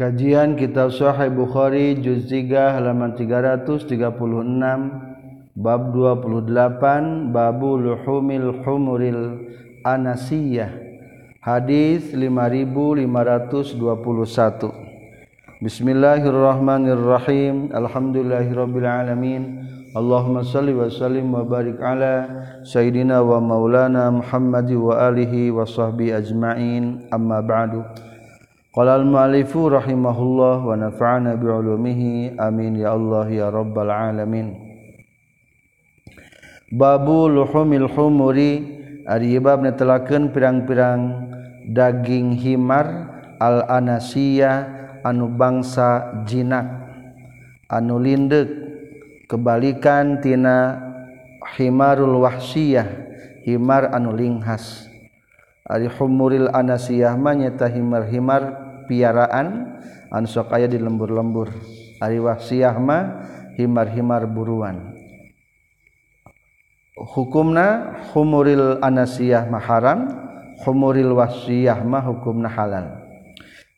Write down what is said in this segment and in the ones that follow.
Kajian Kitab Sahih Bukhari juz 3 halaman 336 bab 28 babu luhumil humuril anasiyah hadis 5521 Bismillahirrahmanirrahim. Alhamdulillahirabbil alamin. Allahumma salli wa sallim wa barik ala sayyidina wa maulana Muhammad wa alihi wa sahbihi ajma'in. Amma ba'du Qala al-mu'allifu rahimahullah wa nafa'ana bi'ulumihi amin ya Allah ya rabbal alamin. Babu luhumil humuri ari bab netelakeun pirang-pirang daging himar al-anasiya anu bangsa jinak anu lindek kebalikan tina himarul wahsiyah himar anu linghas. ari humuril anasiyah mah nyaeta himar-himar piaraan anu sok aya di lembur-lembur. Ari wahsiyah mah himar-himar buruan. Hukumna humuril anasiyah mah haram humuril wahsiyah mah hukumna halal.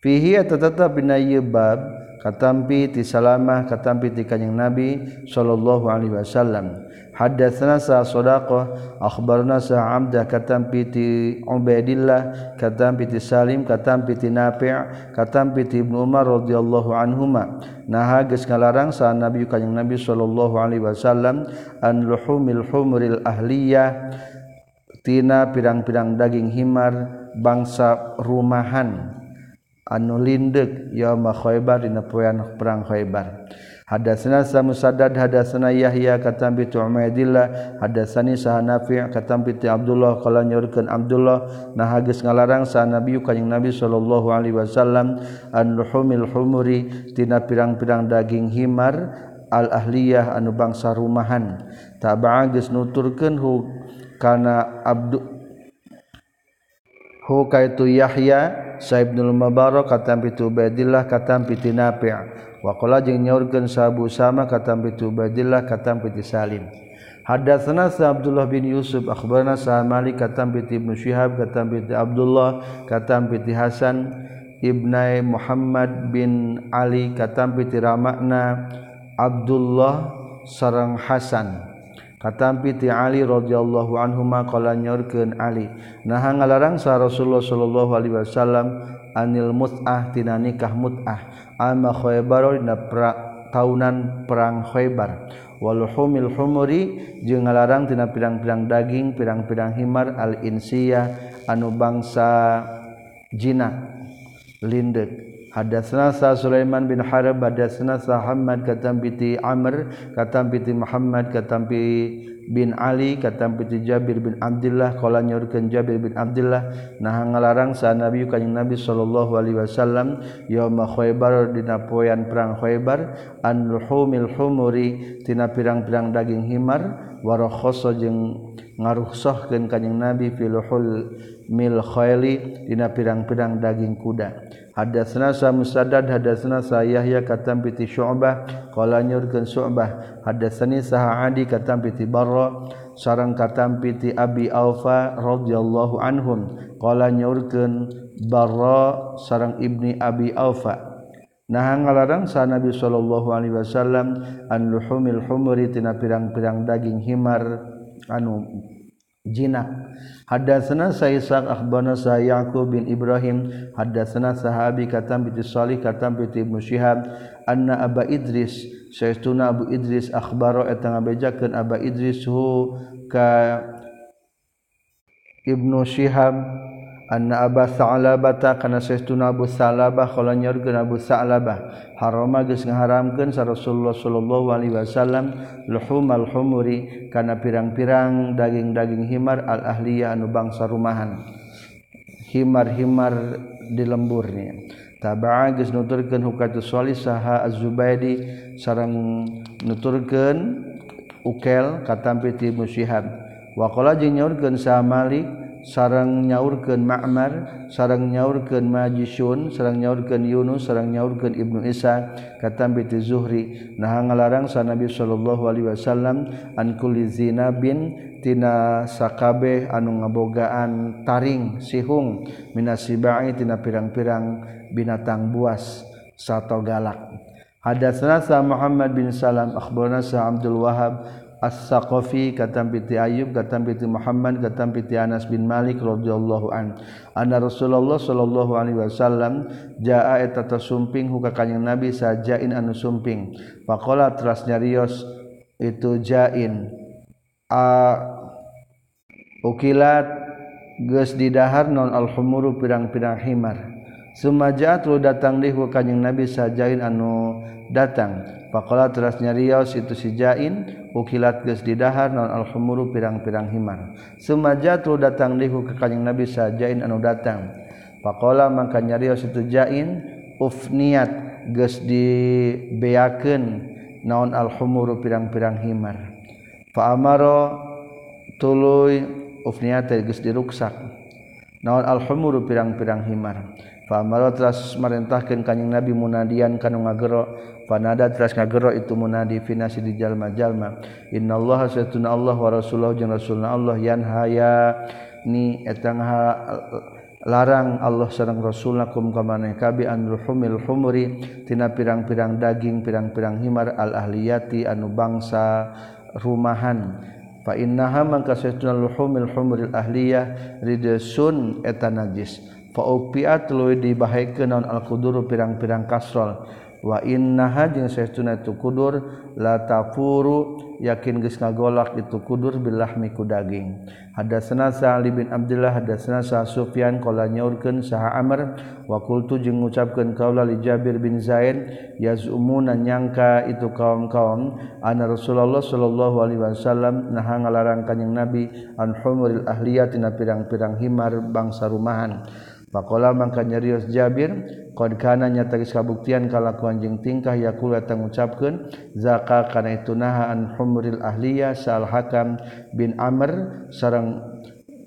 Fihi tetap bina bab katampi ti salamah katampi ti kanjing Nabi sallallahu alaihi wasallam. Hadatsana sa sadaqah akhbarna sa amda katampi ti ubaidillah katampi ti salim katampi ti nafi' katampi ti ibnu umar radhiyallahu anhuma. Nah geus ngalarang sa nabi kanjing nabi sallallahu alaihi wasallam an luhumil humril ahliyah tina pirang-pirang daging himar bangsa rumahan anu lindek yauma khaybar dina poean perang khaybar. Hadatsana musaddad hadatsana yahya katam bi umaydillah hadatsani sah nafi' katam bi abdullah qala nyorkeun abdullah. Nah geus ngalarang sa nabi kanjing nabi sallallahu alaihi wasallam an ruhumil humuri tina pirang-pirang daging himar al ahliyah anu bangsa rumahan. Taba'a geus nuturkeun hu kana abdu hu kaitu Yahya Saibnul Mubarak katam pitu Ubaidillah katam piti Nafi' wa qala jeung nyaurkeun sahabu sama katam pitu Ubaidillah katam piti Salim. Hadatsana sa Abdullah bin Yusuf akhbarana sa Malik katam piti Ibnu Syihab katam piti Abdullah katam piti Hasan Ibnai Muhammad bin Ali katam piti Ramakna Abdullah sareng Hasan. katampi ti Ali radhiyallahu anhu ma qala nyorkeun Ali nah ngalarang sa Rasulullah sallallahu alaihi wasallam anil mut'ah tina nikah mut'ah. Ama khaybar dina pra, taunan perang khaybar. Wal humil humuri jeung ngalarang tina pirang-pirang daging pirang-pirang himar al insiyah anu bangsa jinak lindeuk ada senasa Sulaiman bin Harb ada senasa Muhammad katambiti Amr katambiti Muhammad katampi bin Ali katampiti Jabir bin Abdullah qala nyorkeun Jabir bin Abdullah nah ngalarang sa Nabi kanjing Nabi sallallahu alaihi wasallam yauma Khaibar dina poean perang Khaibar an luhumil humuri tina pirang-pirang daging himar wa rakhasa jeung ngaruhsahkeun kanjing Nabi filuhul mil khaili dina pirang-pirang daging kuda. Hadatsna sa Musaddad hadatsna sa Yahya katam piti Syu'bah qala nyurkeun Syu'bah hadatsani sa Adi katam piti Barra sareng katam piti Abi Aufa radhiyallahu anhum qala nyurkeun Barra sareng Ibni Abi Aufa Nah ngalarang sa Nabi sallallahu alaihi wasallam an luhumil humri tina pirang-pirang daging himar anu jinak. Hadatsana Sa'isaq akhbarana sa Yaqub bin Ibrahim. Hadatsana sahabi katam bi Salih katam bi Ibnu Syihab anna Aba Idris saestuna Abu Idris akhbaro eta ngabejakeun Aba Idris hu ka Ibnu Syihab anna Aba Sa'labata kana saestuna Abu Sa'labah khala nyorkeun Abu Sa'labah. Harama geus ngaharamkeun sa Rasulullah sallallahu alaihi wasallam luhumal humuri kana pirang-pirang daging-daging himar al ahliyah anu bangsa rumahan. Himar-himar di lemburnya taba'a geus nuturkeun hukatu salih saha az-Zubaidi sareng nuturkeun ukel katampi ti Musyihab. Wa qala jeung nyorkeun sa Malik sarang nyaurkeun Ma'mar, sarang nyaurkeun Majisun, sarang nyaurkeun Yunus, sarang nyaurkeun Ibnu Isa katam bi Zuhri. Nah ngalarang sa Nabi sallallahu alaihi wasallam an kulli zinabin tina sakabeh anu ngabogaan taring sihung minasibai tina pirang-pirang binatang buas sato galak. Hadatsna Muhammad bin Salam akhbarana Abdul Wahab as-Saqafi katampiti Ayub katampiti Muhammad katampiti Anas bin Malik radhiyallahu an. Anna Rasulullah sallallahu alaihi wasallam jaa eta tasumping huka kanjing Nabi sajain anu sumping. Faqala teras nyarios itu jain. A ukilat geus didahar non al-humuru pirang-pirang himar. Sumajaat lu datang deh kanjing Nabi sajain anu datang. Faqala teras nyarios itu si jain ukilat geus didahar non alhumuru pirang-pirang himar. Sumajatu datang lihu ke kanjing nabi sajain anu datang. Faqala mangka nyarios itu jain ufniat geus dibeakeun naon alhumuru pirang-pirang himar. Fa amaro tuluy ufniat geus diruksak naon alhumuru pirang-pirang himar teras marentahkeun kanjing nabi munadian kanu ngagero. Panada teras ngagero itu munadi finasi di jalma-jalma. Innallaha satuna Allah wa rasulullah jeung rasulna Allah yanhaya ni etang ha larang Allah sareng rasulna kum kamane kabi an humil humuri tina pirang-pirang daging pirang-pirang himar al ahliyati anu bangsa rumahan. Fa innaha mangka satuna luhumil humuril ahliyah ridsun eta najis Faupiat luwih dibahaikeun naon al-quduru pirang-pirang kasrol. Wa innaha jeung saestuna tu kudur la tafuru yakin geus ngagolak itu kudur billah miku daging. Hadatsna sa'li bin abdullah hadatsna sa sufyan qala nyaurkeun saha amr wa qultu jeung ngucapkeun kaula li jabir bin zaid yazumuna nyangka itu kaum-kaum anna rasulullah sallallahu alaihi wasallam naha ngalarang kanjing nabi an humuril ahliyatina pirang-pirang himar bangsa rumahan. Pakola mangka nyarios Jabir qad kana nyata geus kabuktian kalakuan jeung tingkah yakul eta ngucapkeun zaka kana itu naha an humril ahliya sal hakam bin Amr sareng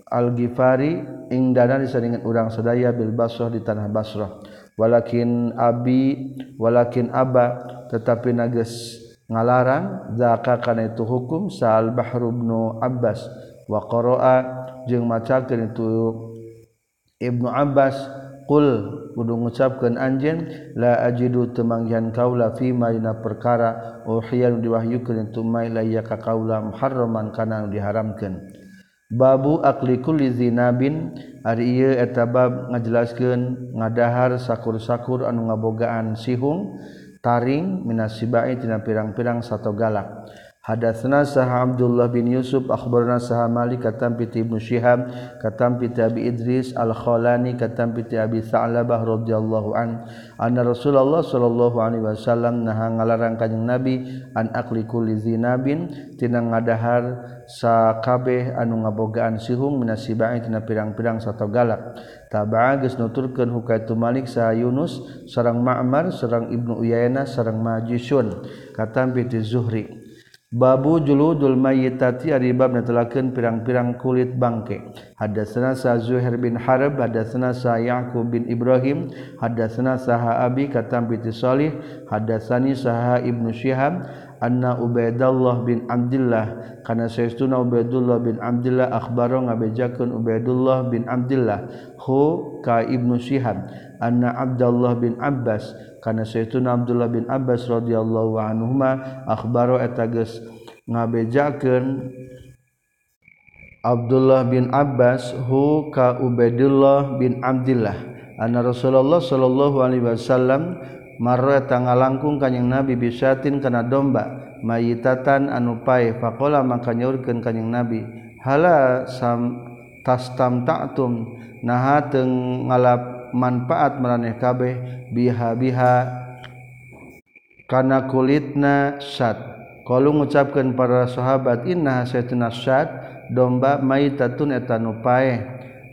Al Ghifari ing dana disaringan urang sadaya bil Basrah di tanah Basrah. Walakin abi walakin aba tetapi nages ngalarang zaka kana itu hukum sal Bahru bin Abbas. Wa qara'a jeung macakeun itu Ibnu Abbas qul kudu ngucapkeun anjeun la ajidu temanggihan kaula fi ma dina perkara uhiyan diwahyukeun itu mai la ya ka kaula muharraman kana diharamkeun babu akli kulli zinabin ari ieu eta bab ngajelaskeun ngadahar sakur-sakur anu ngabogaan sihung taring minasibai tina pirang-pirang sato galak Hadatsna sah Abdullah bin Yusuf akhbarana sah Malik katam piti Ibnu Syihab katam piti Abi Idris Al-Khalani katam piti Abi Sa'labah radhiyallahu an anna Rasulullah sallallahu alaihi wasallam naha ngalarang kanjing Nabi an akli kulli zinabin tina ngadahar sakabeh anu ngabogaan sihung minasibai tina pirang-pirang sato galak. Tabaa geus nuturkeun hukaitu Malik sah Yunus sareng Ma'mar sareng Ibnu Uyainah sareng Majisun katam piti Zuhri Babu juludul mayyitati ari bab netelakeun pirang-pirang kulit bangke. Hadatsana Sa Zuhair bin Harb, hadatsana Sa Yaqub bin Ibrahim, hadatsana Saha Abi katam bi Salih, hadatsani Saha Ibnu Syihab anna Ubaidullah bin Abdullah kana saestuna Ubaidullah bin Abdullah akhbaro ngabejakeun Ubaidullah bin Abdullah hu ka Ibnu Syihab anna Abdullah bin Abbas karena Sayyiduna Abdullah bin Abbas radhiyallahu anhuma akhbaro eta geus ngabejakeun Abdullah bin Abbas hu ka Ubaidillah bin Abdullah anna Rasulullah sallallahu alaihi wasallam marra tangalangkung kanjing Nabi bisatin kana domba mayitatan anu pae faqala maka nyaurkeun kanjing Nabi hala sam tastam ta'tum naha teu ngalap manfaat meraneh kabeh biha biha kana kulitna syad kalau mengucapkan para sahabat inna saytuna syad domba maitatun eta nu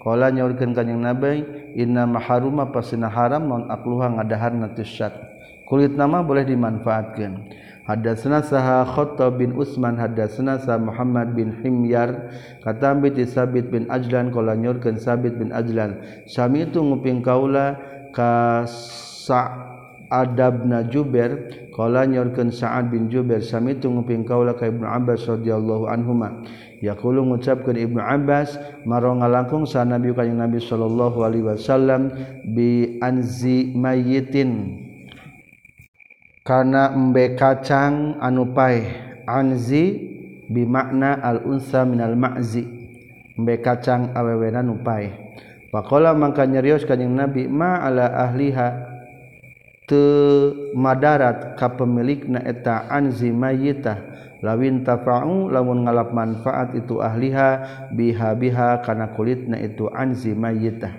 kala nyaurkeun kanjing nabi inna maharuma pasina haram non akluha ngadaharna syad kulit nama boleh dimanfaatkan. Hadatsana saha Khattab bin Utsman hadatsana sa Muhammad bin Himyar katambi ti Sabit bin Ajlan kala nyorkeun Sabit bin Ajlan. Sami itu nguping kaula ka Sa'adabna Jubair kala nyorkeun Sa'ad bin Jubair sami itu nguping kaula ka Ibnu Abbas radhiyallahu anhuma. Yaqulu ngucapkeun Ibnu Abbas maro ngalangkung sa Nabi kanjing Nabi sallallahu alaihi wasallam bi anzi mayyitin karena embe kacang anu paeh anzi bimakna al unsa minal ma'zi. Embe kacang awewena nu paeh. Faqala mangka nyarios kanjing nabi ma ala ahliha. Te madarat ka pemilikna eta anzi mayyitah lawin tafa'u lamun ngalap manfaat itu ahliha biha biha kana kulitna itu anzi mayyitah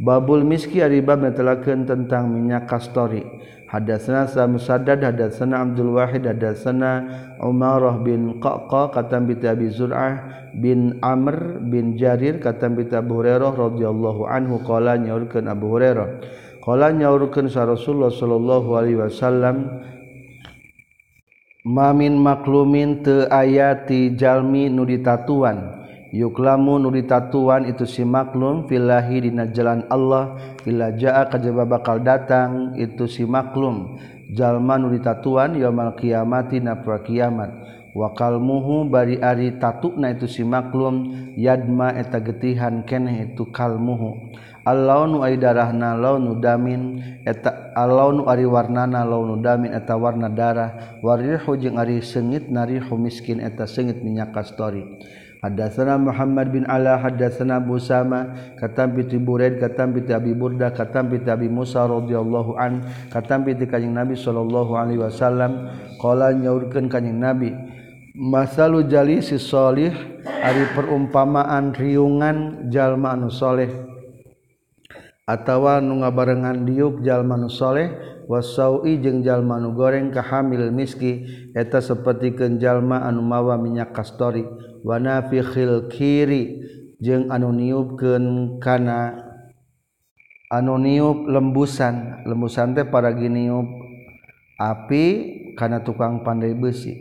babul miski ari bab tentang minyak kastori. Hadatsana Musaddad hadatsana Abdul Wahid hadatsana Umarah bin Qaqa katam bi Abi Zur'ah bin Amr bin Jarir katam bi Abu Hurairah radhiyallahu anhu qala nyaurkeun Abu Hurairah. Qala nyaurkeun sa Rasulullah sallallahu alaihi wasallam Mamin maklumin te ayati jalmi nu ditatuan. yuklamu nuri tatuan itu si maklum fillahi dina jalan Allah illa jaa kajaba bakal datang itu si maklum. Jalma nuri tatuan yaumal kiamati na kiamat. Wa kalmuhu bari ari tatuna itu si maklum yadma eta getihan keneh itu kalmuhu Allah nu darahna launu damin eta Allah nu ari warnana launu damin eta warna darah. Warihu jeung ari sengit narihu miskin eta sengit minyak kastori. Hadatsana Muhammad bin Ala hadatsana Busama katam bi Buraid katam bi Abi Burda katam bi Abi Musa radhiyallahu an katam bi kanjing Nabi sallallahu alaihi wasallam. Qala nyaurkeun kanjing Nabi Masalu jalisi salih ari perumpamaan riungan jalma anu saleh atawa nu ngabarengan diuk jalma nu saleh wasaui jeung jalma nu goreng ka hamil miski eta sapertikeun jalma anu mawa minyak kastori wa fihil kiri jeung anu niupkeun kana anu niup lembusan lembusan teh para giniup api kana tukang pandai besi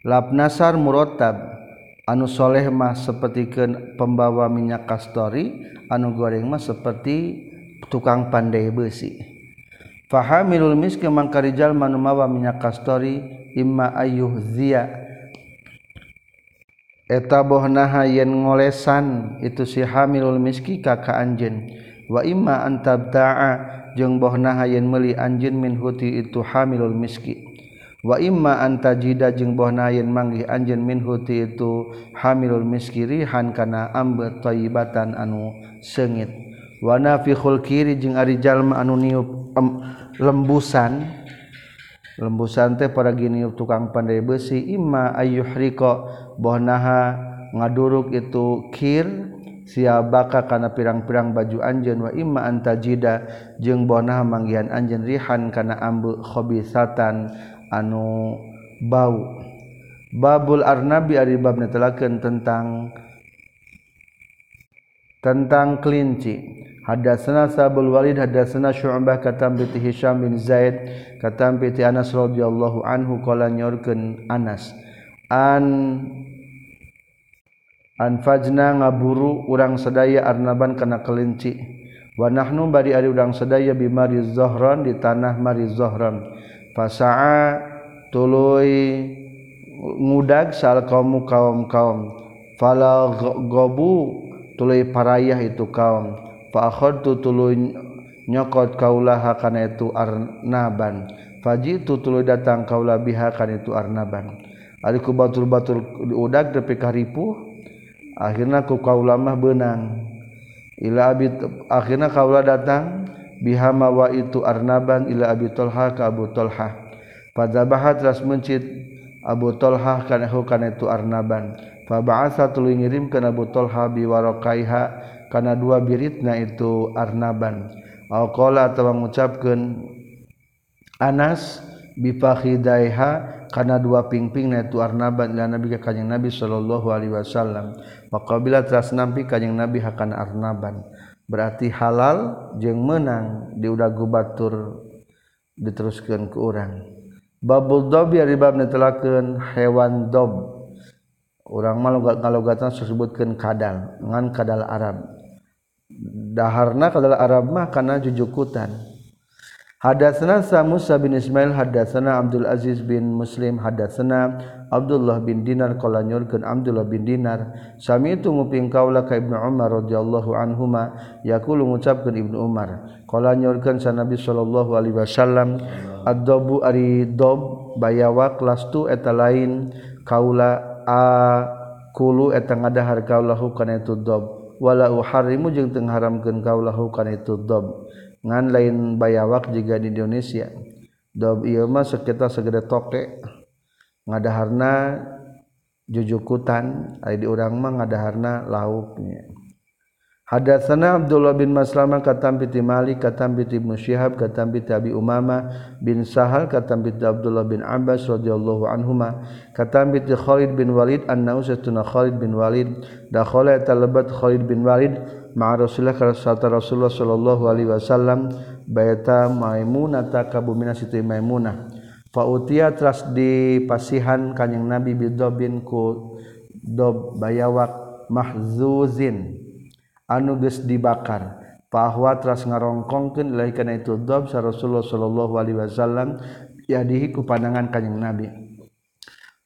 lap nasar murotab. anusholehmah seperti pembawa minyak kastori anu gorengmah seperti tukang pandai besi fahamilul miski mangkarijal manumawa minyak kastori imma ayuh zia eta bohnaha yen ngolesan itu si hamilul miski ka anjen wa imma antabta'a jeung bohnaha yen meuli anjeun min huti itu hamilul miski. wa imma antajida jeung bohnayin manggih anjeun min huti itu hamilul miskirihan kana ambet thayyibatan anu seungit. Wa nafikhul kiri jeung ari jalma anu niup um, lembusan. Lembusan teh para giniup tukang pandai besi. Imma ayyuhriko bohnaha ngaduruk itu kir siabaka kana pirang-pirang baju anjeun. Wa imma antajida jeung bohnaha manggihan anjeun rihan kana ambe khobisatan. Anu bau. Babul arnabi ari bab netelakeun tentang tentang kelinci. Hadatsana Sabul Walid hadatsana Syu'bah katam bi Hisham bin Zaid katam bi Anas radhiyallahu anhu qala nyorkeun Anas. An anfajna ngaburu urang sedaya arnaban kana kelinci. Wa nahnu bari ari urang sedaya bimari Zohron di tanah mari Zohron fasaa tuluy ngudag sal kaum kaum kaum. Fala gobu tuluy parayah itu kaum. Fa akhadtu tuluy nyokot kaulaha kana itu arnaban. Fajitu tuluy datang kaula biha kana itu arnaban. Ari ku batur-batur udag depi ka akhirna ku kaula mah beunang ila abi akhirna kaula datang bihama wa itu arnaban ila abi tolha ka abu tolha. Pada bahat ras mencit abu tolha kana hu kana itu arnaban fa ba'atha tuluy ngirimkeun abu tolha bi warakaiha kana dua biritna itu arnaban au qala atawa ngucapkeun Anas bi fakhidaiha kana dua pingping na itu arnaban ila nabi ka nabi sallallahu alaihi wasallam. Waqabila teras nampi kanjing Nabi hakana arnaban. berarti halal jeung menang di udah gubatur diteruskan ke orang babul dob ya ribab netelakeun hewan dob. Urang mah ngalogatan disebutkeun kadal ngan kadal Arab. Daharna kadal Arab mah kana jujukutan. Hadatsana Sa Musa bin Ismail hadatsana Abdul Aziz bin Muslim hadatsana Abdullah bin Dinar qala nyurkeun Abdullah bin Dinar. Sami itu nguping kaula ka Ibnu Umar radhiyallahu anhuma yaqulu ngucapkeun Ibnu Umar. Qala nyurkeun sa Nabi sallallahu alaihi wasallam ad-dabu ari dob bayawa lastu eta lain kaula a kulu eta ngadahar kaula hukana itu dob. Wala uharimu jeung teu ngaharamkeun kaula hukana itu dob. Ngan lain bayawak juga di Indonesia. Dob ieu mah sekitar segede toke. Ngadaharna jujukutan. Ari di urang mah ngadaharna lauknya Hadatsana Abdullah bin Maslama katam bi Malik katam bi Musyihab katam bi Abi Umama bin Sahal katam bi Abdullah bin Abbas radhiyallahu anhuma katam bi Khalid bin Walid annahu satuna Khalid bin Walid dakhala talabat Khalid bin Walid ma Rasulullah kata Rasulullah sallallahu alaihi wasallam baita Maimunah kabumina siti Maimunah. Fa utiya tras dipasihan kanjing Nabi bidobin ku dob bayawak mahzuzin. Anu geus dibakar. Bahwa tras ngarongkongkeun ilahi kana itu dob sa Rasulullah sallallahu alaihi wasallam yadihi ku pandangan kanjing Nabi.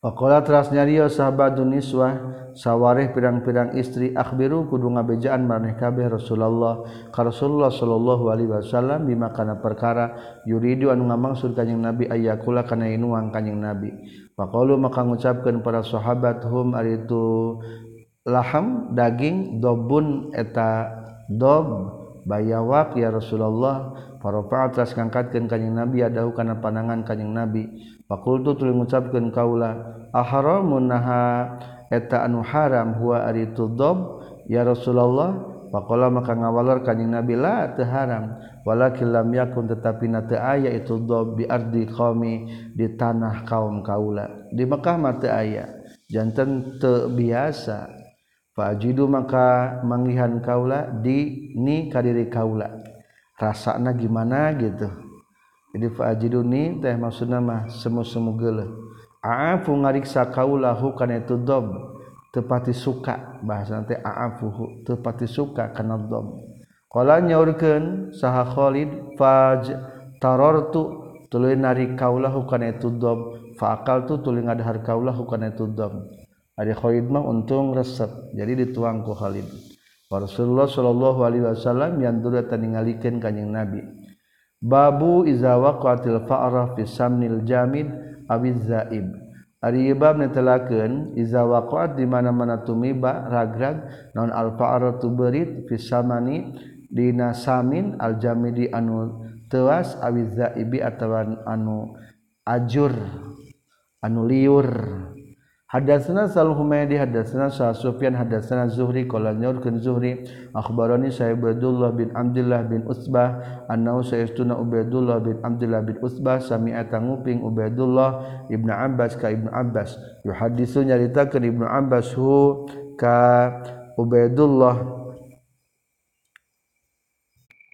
Pakola teras nyario sahabat Duniswa sawareh pirang-pirang istri akhbiru kudu ngabejaan maneh kabeh Rasulullah ka Rasulullah sallallahu alaihi wasallam bima kana perkara yuridu anu ngamaksud kanjing Nabi ayyakula kana inuang kanjing Nabi. Faqalu maka ngucapkeun para sahabat hum ari itu laham daging dobun eta dob bayawak ya Rasulullah Parofaat ras ngangkatkeun kanjing Nabi adahu kana panangan kanjing Nabi. Fakultu tuluy ngucapkeun kaula, "Aharamun naha eta anu haram huwa ari tudab ya Rasulullah." Pakola maka ngawalor kanjing Nabi la teu haram, walakin lam yakun tetapi na teu aya itu dab bi ardi qaumi di tanah kaum kaula. Di Mekah mah teu aya. Janten teu biasa. fajidu maka manggihan kaula di ni kadiri kaula. Rasana gimana gitu. Jadi fajidu ni teh maksudna mah semu-semu geuleuh. Aafu ngariksa kaula kana itu dob tepati suka bahasa nanti aafu tepati suka kana dob qala nyaurkeun saha Khalid faj tarartu tuluy nari kaula kana itu dob fa tu tuluy ngadahar kaula kana itu dob Khlidmah untung resep jadi dituangku Khalid Rasulullah Shallallahu Alaihi Wasallam yang dulu taningalikan kanyang Nabi. Babu izawa qatil fa'rah fi samnil jamid awiz zaib. Ari ibab netelakeun iza waqa'at di mana-mana tumiba ragrag non al fa'ratu berit fi samani dina samin al jamidi anu tewas awiz zaibi atawa anu ajur anu liur. Hadatsana Sal Humaydi hadatsana Sa Sufyan hadatsana Zuhri qala nyorkeun Zuhri. Akhbarani sa Ubaidullah bin Abdullah bin Utsbah annahu sayastuna Ubaidullah bin Abdullah bin Utsbah sami'a tanguping Ubaidullah Ibnu Abbas ka Ibnu Abbas. Yuhaddisu nyaritakeun Ibnu Abbas hu ka Ubaidullah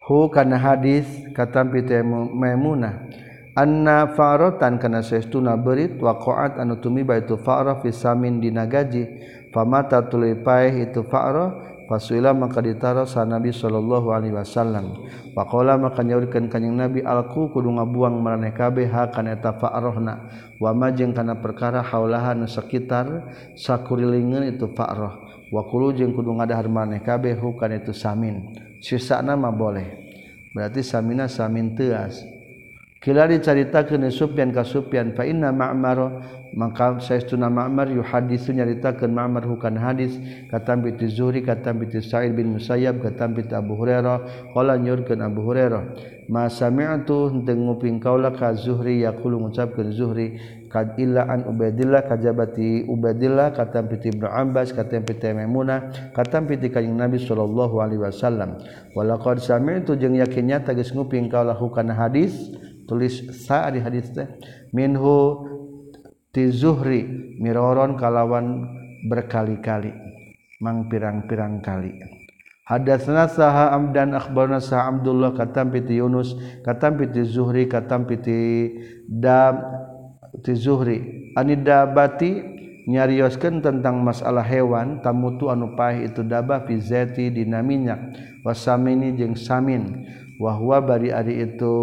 hu kana hadis katampi Maimunah anna farotan kana saestuna berit waqa'at anu tumiba itu fa'ra fi samin dina gaji. Famata tuluy paeh itu fa'ra fasuila maka ditaro sa nabi sallallahu alaihi wasallam. Waqala maka nyaurkeun kanjing nabi alku kudu ngabuang maraneh kabeh ha kana eta fa'rohna. wa ma jeung kana perkara haulaha nu sekitar sakurilingeun itu fa'roh. wa kulu jeung kudu ngadahar maraneh kabeh hu kana itu samin. Sisana mah boleh. Berarti samina samin teas Kilari caritakeun Sufyan ka Sufyan fa inna Ma'mar maka saestuna Ma'mar yuhaditsu nyaritakeun Ma'mar hukan hadis katambi ti Zuhri katambi ti Sa'id bin Musayyab katambi ti Abu Hurairah qala nyurkeun Abu Hurairah ma sami'tu henteu nguping kaula ka Zuhri yaqulu ngucapkeun Zuhri kad illa an Ubaidillah kajabati Ubaidillah katambi ti Ibnu Abbas katambi ti Maimunah katambi ti Kanjeng Nabi sallallahu alaihi wasallam. Walaqad sami'tu jeung yakin nyata geus nguping kaula hukan hadis tulis sa di hadis teh minhu tizuhri miroron kalawan berkali-kali mang pirang-pirang kali. Hadatsana saha amdan akhbarna sa Abdullah katam piti Yunus katam piti Zuhri katam piti dam ti Zuhri. Ani dabati nyarioskeun tentang masalah hewan tamutu anu pahih itu dabah fi zati dina minyak. Wasamini jeung samin. Wahwa bari ari itu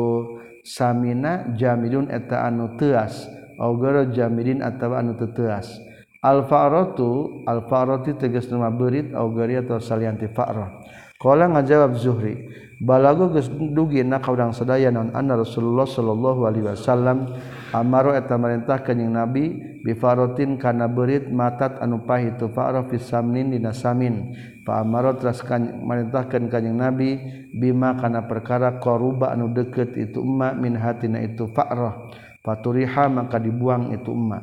Samina jamidun eta anu teas. Augero jamidin atawa anu teteas. Al-fa'ratu al-fa'rati tegas nama berit augari atau salianti fa'rah. Kala ngajawab Zuhri balago geus dugi na ka urang sadaya naon anna Rasulullah sallallahu alaihi wasallam amaro eta marintah kanjing Nabi bi farotin kana beurit matat anu pahit tu fa'ra fi samnin dina samin pamarot ras merintahkan kanjing nabi bima kana perkara qaruba anu deukeut itu umma min hatina itu fa'rah. Faturiha maka dibuang itu umma.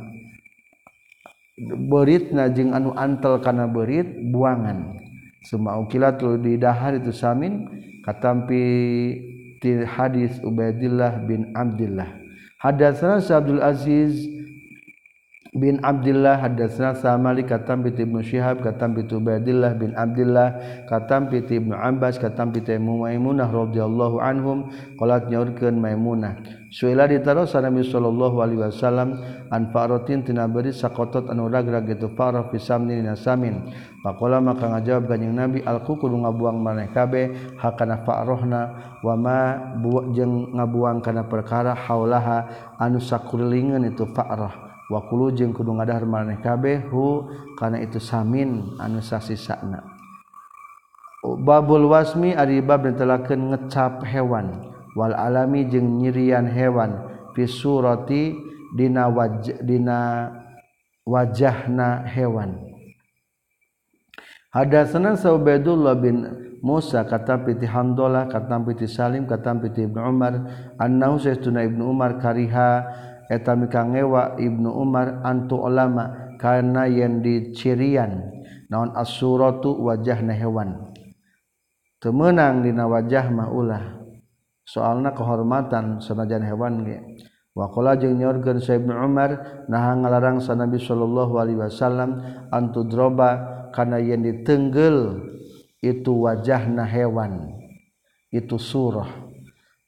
Beritna jeung anu antel kana berit buangan. Semua ukilat di dahar itu samin katampi ti hadis Ubaidillah bin Abdullah hadatsana Abdul Aziz bin Abdullah hadatsna Sa'mali katam bi Ibnu Syihab katam bi Ubaidillah bin Abdullah katam bi Ibnu Abbas katam bi Maimunah radhiyallahu anhum qalat nyaurkeun Maimunah. Suila ditaro Nabi sallallahu alaihi wasallam an faratin tina beri sakotot anu ragrag itu farah fi samni nasamin faqala maka ngajawab kanjing Nabi al kudu ngabuang maneh kabeh hakana farohna wa ma jeung ngabuang kana perkara haulaha anu sakulingan itu farah. Wa kulu jeung kudu ngadahar maneh kabeh hu kana itu samin anu sasisana. Babul wasmi ari bab telakeun ngecap hewan. Wal alami jeung nyirian hewan fisurroti dina wajadina wajahna hewan ada senang saubedullah bin Musa kata piti Hamdullah kata piti Salim kata piti Ibnu Umar sayyiduna Ibnu Umar kariha eta mikang ngewa Ibnu Umar antu ulama karena yang dicirian. Naon asuratu wajahna hewan temenang dina wajah mah ulah. Soalna kehormatan sanajan hewan ge. Wakola jeung nyorkeun Sa Ibnu Umar nah ngalarang sa Nabi sallallahu alaihi wasallam antu droba kana yen ditenggel itu wajahna hewan itu surah.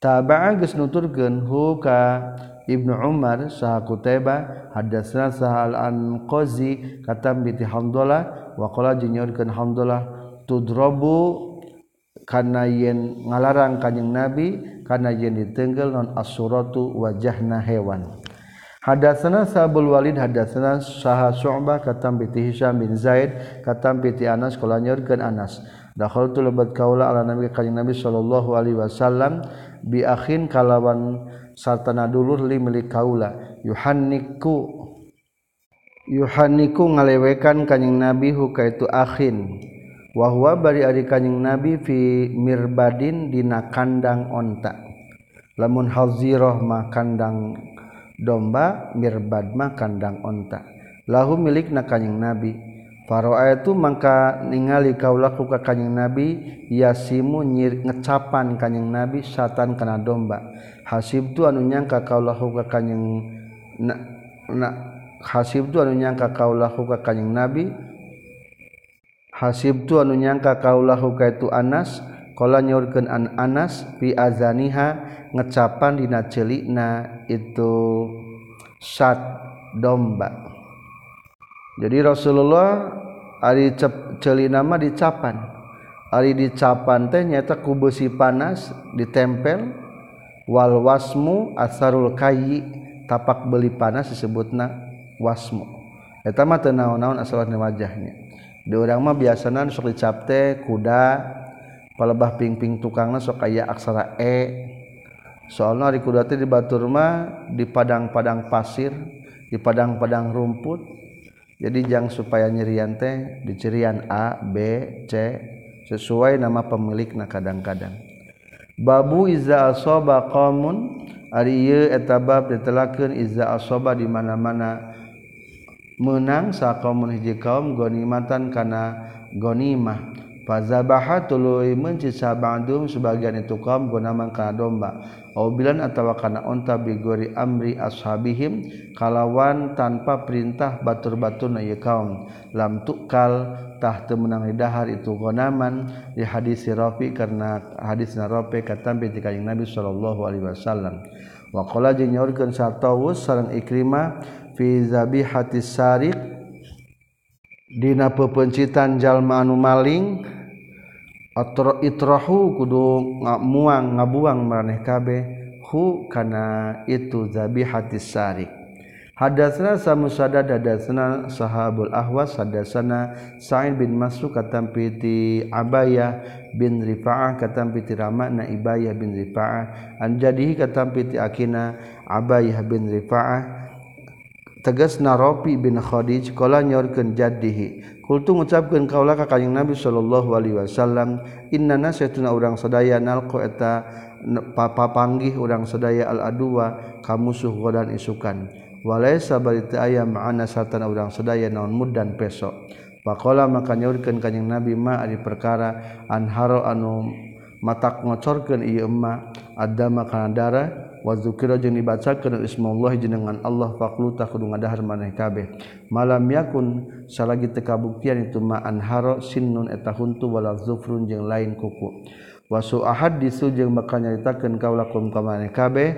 Taba'a geus nuturkeun hu ka Ibnu Umar saha Kutaiba hadatsna sahal an Qazi katam bi Hamdalah wa qala jeung nyorkeun Hamdalah tudrobu kana yen ngalarang kanjing Nabi kana yen ditenggel non asuratu wajahna hewan. Hadatsana Sabul Walid hadatsana Saha Syu'bah katam bi Hisham bin Zaid katam bi Anas kala nyeurkeun Anas dakhaltu lebat kaula ala nabi kanjing Nabi sallallahu alaihi wasallam bi akhin kalawan sartana dulur li milik kaula. Yuhanniku yuhanniku ngalewekan kanjing Nabi hu itu akhin. Wahwa bari ari kanjing nabi fi mirbadin dina kandang onta. Lamun haziroh mah kandang domba mirbad mah kandang onta. Lahu milik na kanjing nabi Faro'a itu mangka ningali kaulaku ka kanjing nabi yasimu nyir ngecapan kanjing nabi satan kana domba. Hasib tu anu nyangka kaulahu ka kanjing na, na hasib tu anu nyangka kaulahu ka kanjing nabi. Hasib tu anu nyangka kaulahu ka itu Anas kala nyaurkeun an Anas fi azaniha ngecapan dina celikna itu sat domba. Jadi Rasulullah Ari celina mah dicapan. Ari dicapan teh nyata ku besi panas ditempel wal wasmu asarul kayi tapak beli panas disebutna wasmu. Eta mah teu naon-naon asalna wajahnya. Di urang mah biasana sok dicap teh kuda palebah pingping tukangna sok aya aksara e. Soalnya ari kuda teh di batur mah di padang-padang pasir di padang-padang rumput jadi jangan supaya nyirian teh dicirian A B C sesuai nama pemilik nah kadang-kadang. Babu iza asoba qamun ari ieu eta bab ditelakeun iza asoba di mana-mana. Menang sa qaumun hiji kaum gonimatan kana gonimah. Fazabaha tuluy menci sabandum sebagian itu kaum guna kana domba. Au bilan atawa kana unta bigori amri ashabihim kalawan tanpa perintah batur-baturna ieu kaum. Lam tukal tah teu meunang didahar itu gonaman di hadis Rafi karena hadis Rafi katampi bi kanjing Nabi sallallahu alaihi wasallam. Wa qala jeung nyaurkeun sartawus sareng Ikrimah fi zabihati sariq dina pepencitan jalma anu maling atro itrahu kudu ngamuang ngabuang maraneh kabeh hu kana itu zabihati sarik Hadatsana samusada hadatsana Sahabul Ahwas hadatsana Sa'id bin Mas'ud katam piti Abayah bin Rifa'ah katam piti Ramana Ibayah bin Rifa'ah an jadihi katam piti Akina Abayah bin Rifa'ah tegasna narofi bin Khadij kala nyorkeun jadihi kultu ngucapkeun kaula ka kanjing Nabi sallallahu alaihi wasallam innana satuna urang sadaya nalqo eta papanggih urang sadaya al adwa ka musuh godan isukan. Walaisa barita ayam ma'ana satana urang sadaya naon mudan pesok pakkola maka nyorkeun kanyeng Nabi ma ari perkara anharo anu matak ngocorkeun ieu emma adama kana darah wazukira jeung dibacakeun ismullah jenengan Allah faqlu ta kudu ngadahar maneh kabeh. Malam yakun salagi teu kabuktian itu ma anharo sinnun eta huntu wala zufrun jeung lain kuku. Wasu ahaditsu jeung bakal nyaritakeun kaulakum ka maneh kabeh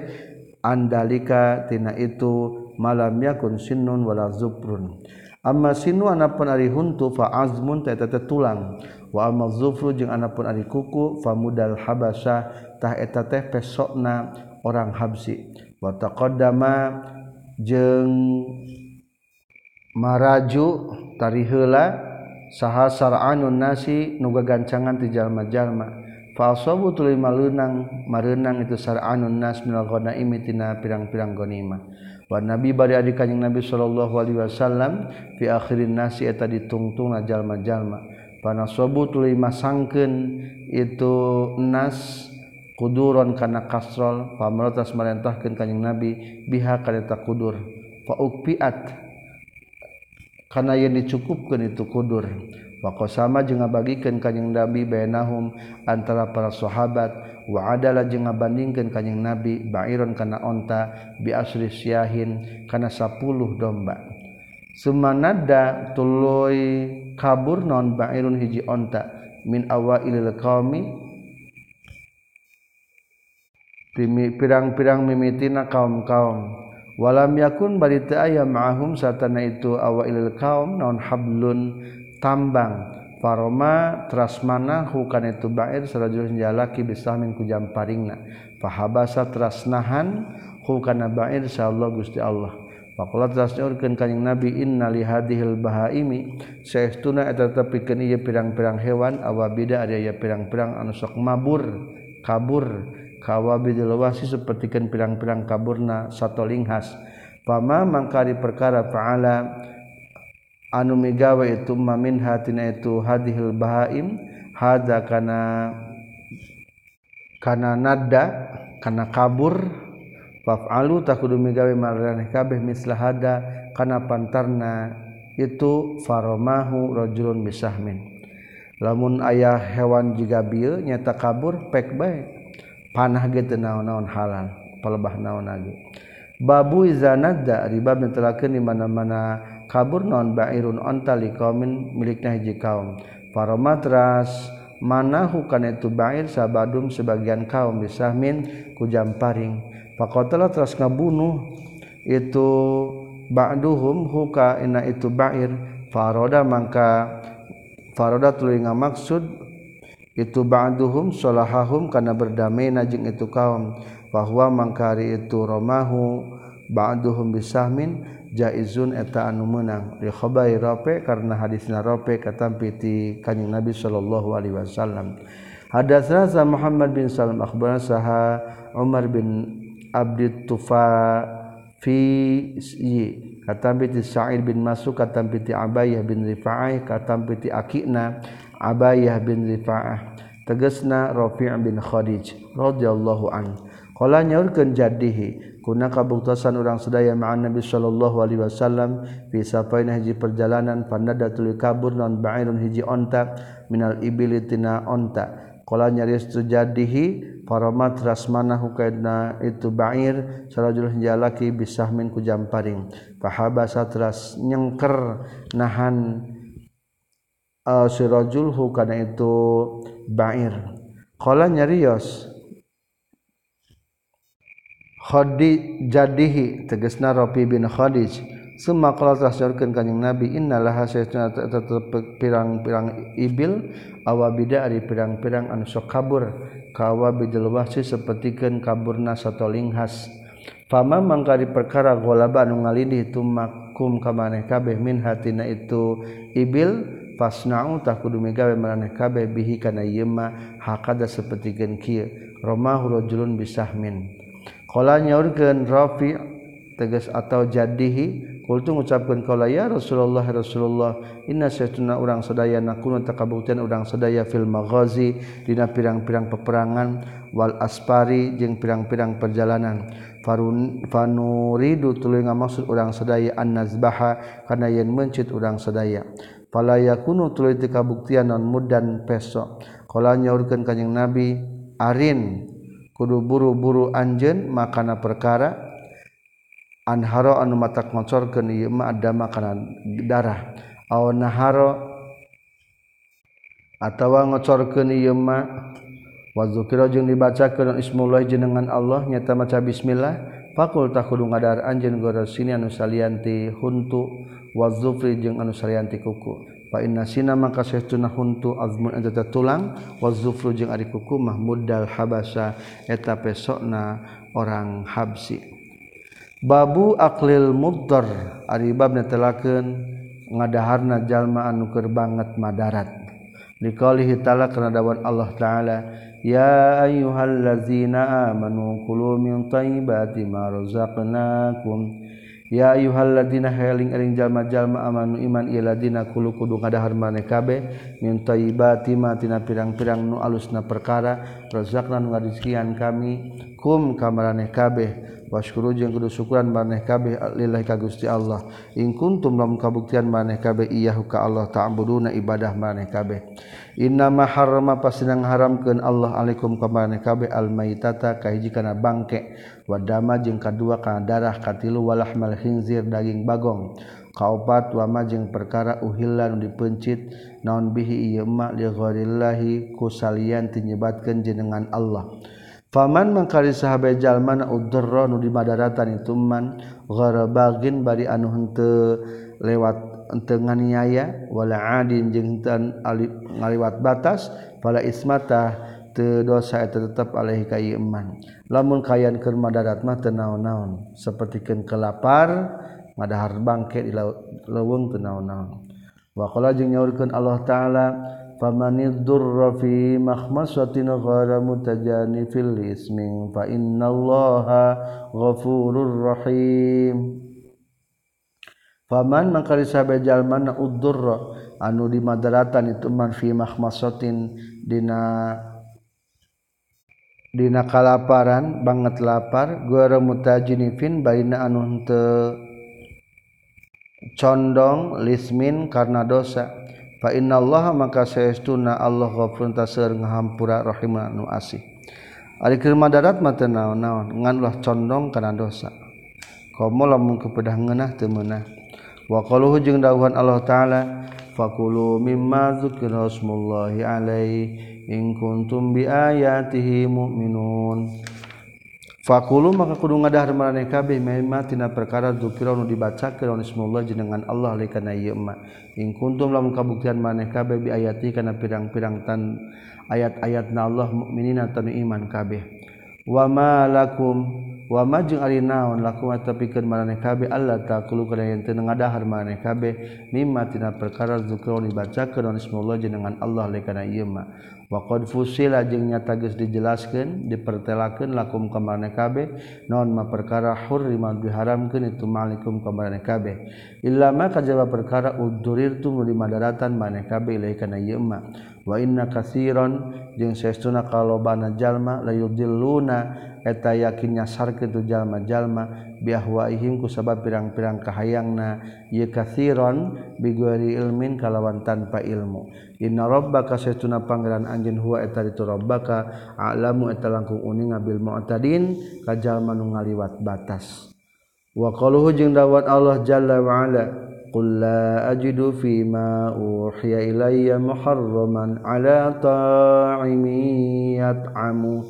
andalika tina itu malam yakun sinnun wala zufrun. Amma sinnu anapun ari huntu fa azmun ta eta tulang. Wa amma zufru jeung anapun ari kuku fa mudal habasa tah eta teh pesokna orang Habsi. Wataqaddama jeung maraju tarihula saha sar'anun nasi nu gagancangan ti jalma-jalma. Fa asabu tuluy malunang mareunang itu sar'anun nas minal ghanaimi tina pirang-pirang ghanimah wa nabi bari adi kanjing nabi sallallahu alaihi wasallam fi akhirin nasi eta ditungtungna jalma-jalma. Panasabu tuluy masangkeun itu nas kuduron kana kasrol pamertas merentahkeun kanjing nabi biha kaneta kudur. Fa ukpiat kana yang dicukupkeun itu kudur. Wa sama jeung ngabagikeun kanjing nabi bainahum antara para sahabat wa adalah jeung ngabandingkeun kanjing nabi ba'iron kana onta bi asri syahin kana 10 domba. Sumanada tuluy kabur non ba'irun hiji onta min awailil qaumi pirang-pirang mimitina kaum-kaum. Walam yakun barita aya ma'ahum satana itu awailil kaum naun hablun tambang. Faroma trasmana hukan itu ba'ir sarajul jalaki bisahmin min kujam paringna. Fahabasa trasnahan hukana ba'ir sallallahu gusti Allah. Pakulat tasnyurkeun kanjing Nabi inna li hadhil bahaimi. Saestuna eta tepikeun ieu pirang-pirang hewan awabida ada aya pirang-pirang anu sok mabur kabur. kawabi dilewasi sepertikan pirang-pirang kaburna satolinghas pama mangkari perkara faala anu migawa itu mamin hatina itu hadhil bahaim hada kana kana nada kana kabur. Fafalu takudu migawe maraneh kabeh mislah hada kana pantarna itu faromahu rajulun bisahmin. Lamun ayah hewan jiga bil nyata kabur pek baik panah ge teu naon-naon halal palebah naon lagi babu ribab netelakeun di mana-mana kabur non bairun ontali kaumin miliknya hiji kaum. Para matras mana hukan itu bair sabadum sebagian kaum bisahmin kujam paring pakotalah teras ngabunuh itu ba'duhum huka ina itu bair. Faroda mangka faroda tuluy maksud itu ba'duhum solahahum karena berdamai najing itu kaum. Bahwa mangkari itu romahu ba'duhum bisahmin jaizun eta anu menang li khabari rafi karena hadisna rafi katampi ti kanjing Nabi sallallahu alaihi wasallam. Hadatsna sa Muhammad bin Salam akhbarana saha Umar bin Abdi Tufa fi katampi ti Sa'id bin Masuk katampi ti Abayah bin Rifa'ah katampi ti Akina. Abayah bin Rifa'ah tegasna Rafi' bin Khadij radhiyallahu an. Qala nyaurkeun jadihi kuna kabuktasan orang sedaya ma'an Nabi sallallahu alaihi wasallam fi safaina hiji perjalanan pandada tuluy kabur non ba'irun hiji onta minal ibili tina onta. Qala nyaris tujadihi paramat rasmana hukaidna itu ba'ir sarajul jalaki bisahmin ku jamparing fahabasa tras nyengker nahan Ah, uh, sirajulhu kana itu bair. Qala nyarios. Khadi jadihi tegasna Rabi bin khadij. Summa qala tasyurkeun kanjing nabi innalaha sayyidatuna tetep pirang-pirang ibil awabida ari pirang-pirang anu sok kabur kawa bijil wahsi sapertikeun kaburna satoling has fama mangkari perkara golaba anu ngalidi tumakum kamane kabeh min hatina itu ibil fasnau tak kudu megawe maraneh kabeh bihi kana yema hakada sapertikeun kieu. Romahu rajulun bisahmin. Qala nyaurkeun rafi tegas atau jadihi kultu ngucapkeun qala ya rasulullah rasulullah inna satuna urang sadaya nakunu takabuktian urang sadaya fil maghazi dina pirang-pirang peperangan wal aspari jeung pirang-pirang perjalanan. Farun fanuridu tuluy ngamaksud urang sadaya annazbaha kana yen mencit urang sadaya. yakunu tuluy teu kabuktian non mudan peso qala nyaurkeun kanjing nabi arin kudu buru-buru anjeun makana perkara anharo anu matak ngocorkeun ieu mah adama kana darah. Aw naharo atawa ngocorkeun ieu mah wa dzikra jeung dibacakeun ismullah jenengan Allah nyata maca bismillah Pakul tak kudu ngadar anjeun gora sini anu salianti huntu wa zufri jeung anu salianti kuku. Fa inna sina maka saestuna huntu azmun eta tulang wa zufru jeung ari kuku mahmuddal habasa eta pesona orang habsi. Babu aqlil muddar ari babna telakeun ngadaharna jalma anu keur banget madarat. Liqaulihi ta'ala kana dawan Allah ta'ala يا أيها الذين آمنوا كلوا من طيبات ما رزقناكم ya yuhalladina heling eling jalma-jalma amanu iman iladina kulu kudu ngadahar maneh kabeh min ma tina pirang-pirang nu alusna perkara rezakna nu ngarizkian kami kum kamarane kabeh. Waskuru jeung kudu syukuran maneh kabeh lillahi ka Gusti Allah. In kuntum lam kabuktian maneh kabeh iyahu ka Allah ta'buduna ibadah maneh kabeh. Inna ma harrama pasinang haramkeun Allah alaikum ka maneh kabeh al maitata kahiji kana bangke. wadama jeung kadua kana darah katilu walahmal khinzir daging bagong. Kaopat wama jeung perkara uhilla nu dipencit naon bihi ieu ma li ghairillahi kusalian tinyebatkeun jenengan Allah. Faman mangkari sahabat jalma na nu di madaratan itu man gharabagin bari anu henteu lewat henteu nganiaya wala adin jeung henteu ngaliwat batas fala ismata dosa eta tetep alaihi ka iman lamun kayan keur madarat mah teu naon-naon sapertikeun kelapar madahar bangke di leuweung teu naon-naon. Wa qala jeung nyaurkeun Allah taala famanid durra fi mahmasatin ghara mutajanifil ismin fa innallaha ghafurur rahim. Faman mangkali sabe jalma udurra anu di madaratan itu man fi mahmasatin dina Dina kalaparan banget lapar gua mutajinifin baina anu teu condong lismin karena dosa. Fa innallaha maka saestuna Allah ghafurun taseur ngahampura rahiman anu asih. Ari keur madarat mah naon-naon ngan ulah condong kana dosa. Komo lamun kepedah ngeunah teu meunah. Wa qaluhu jeung dawuhan Allah taala fakulu mimma dzukira asmullahi alaihi. in kuntum bi ayatihi mu'minun. Fakulu maka kudu ngadahar maraneh kabeh mimma tina perkara dzikira nu dibacakeun ismullah jenengan Allah li kana ieu ma. In kuntum lamun kabuktian maraneh kabeh bi ayati kana pirang-pirang tan ayat-ayatna Allah mukminina tanu iman kabeh. Wa ma lakum wama jeung ari naon laku tepikeun maraneh kabeh Allah taqulu kana yen teu ngadahar maraneh kabeh mimma tina perkara zikra dibacakeun on ismullah jenengan Allah le kana ieu mah. Wa qad fusila jeung nyata geus dijelaskeun dipertelakeun lakum ka maraneh kabeh naon ma perkara hurrima diharamkeun itu malikum ka maraneh kabeh illa ma kajaba perkara udurirtu di madaratan maraneh kabeh le kana ieu mah. Wa inna katsiran jeung saestuna kalobana jalma la yudilluna eta yakinnya sarke tu jalma-jalma biahwaihim ku sabab pirang-pirang kahayangna. Ye kathiron biguari ilmin kalawan tanpa ilmu. Inna rabbaka saytuna pangeran anjeun huwa eta ditu rabbaka a'lamu eta langkung uninga bil mu'tadin ka jalma nu ngaliwat batas. Wa qaluhu jeung dawat Allah jalla wa ala قل لا أجد فيما أوحي إلي محرما على طاعم يطعمه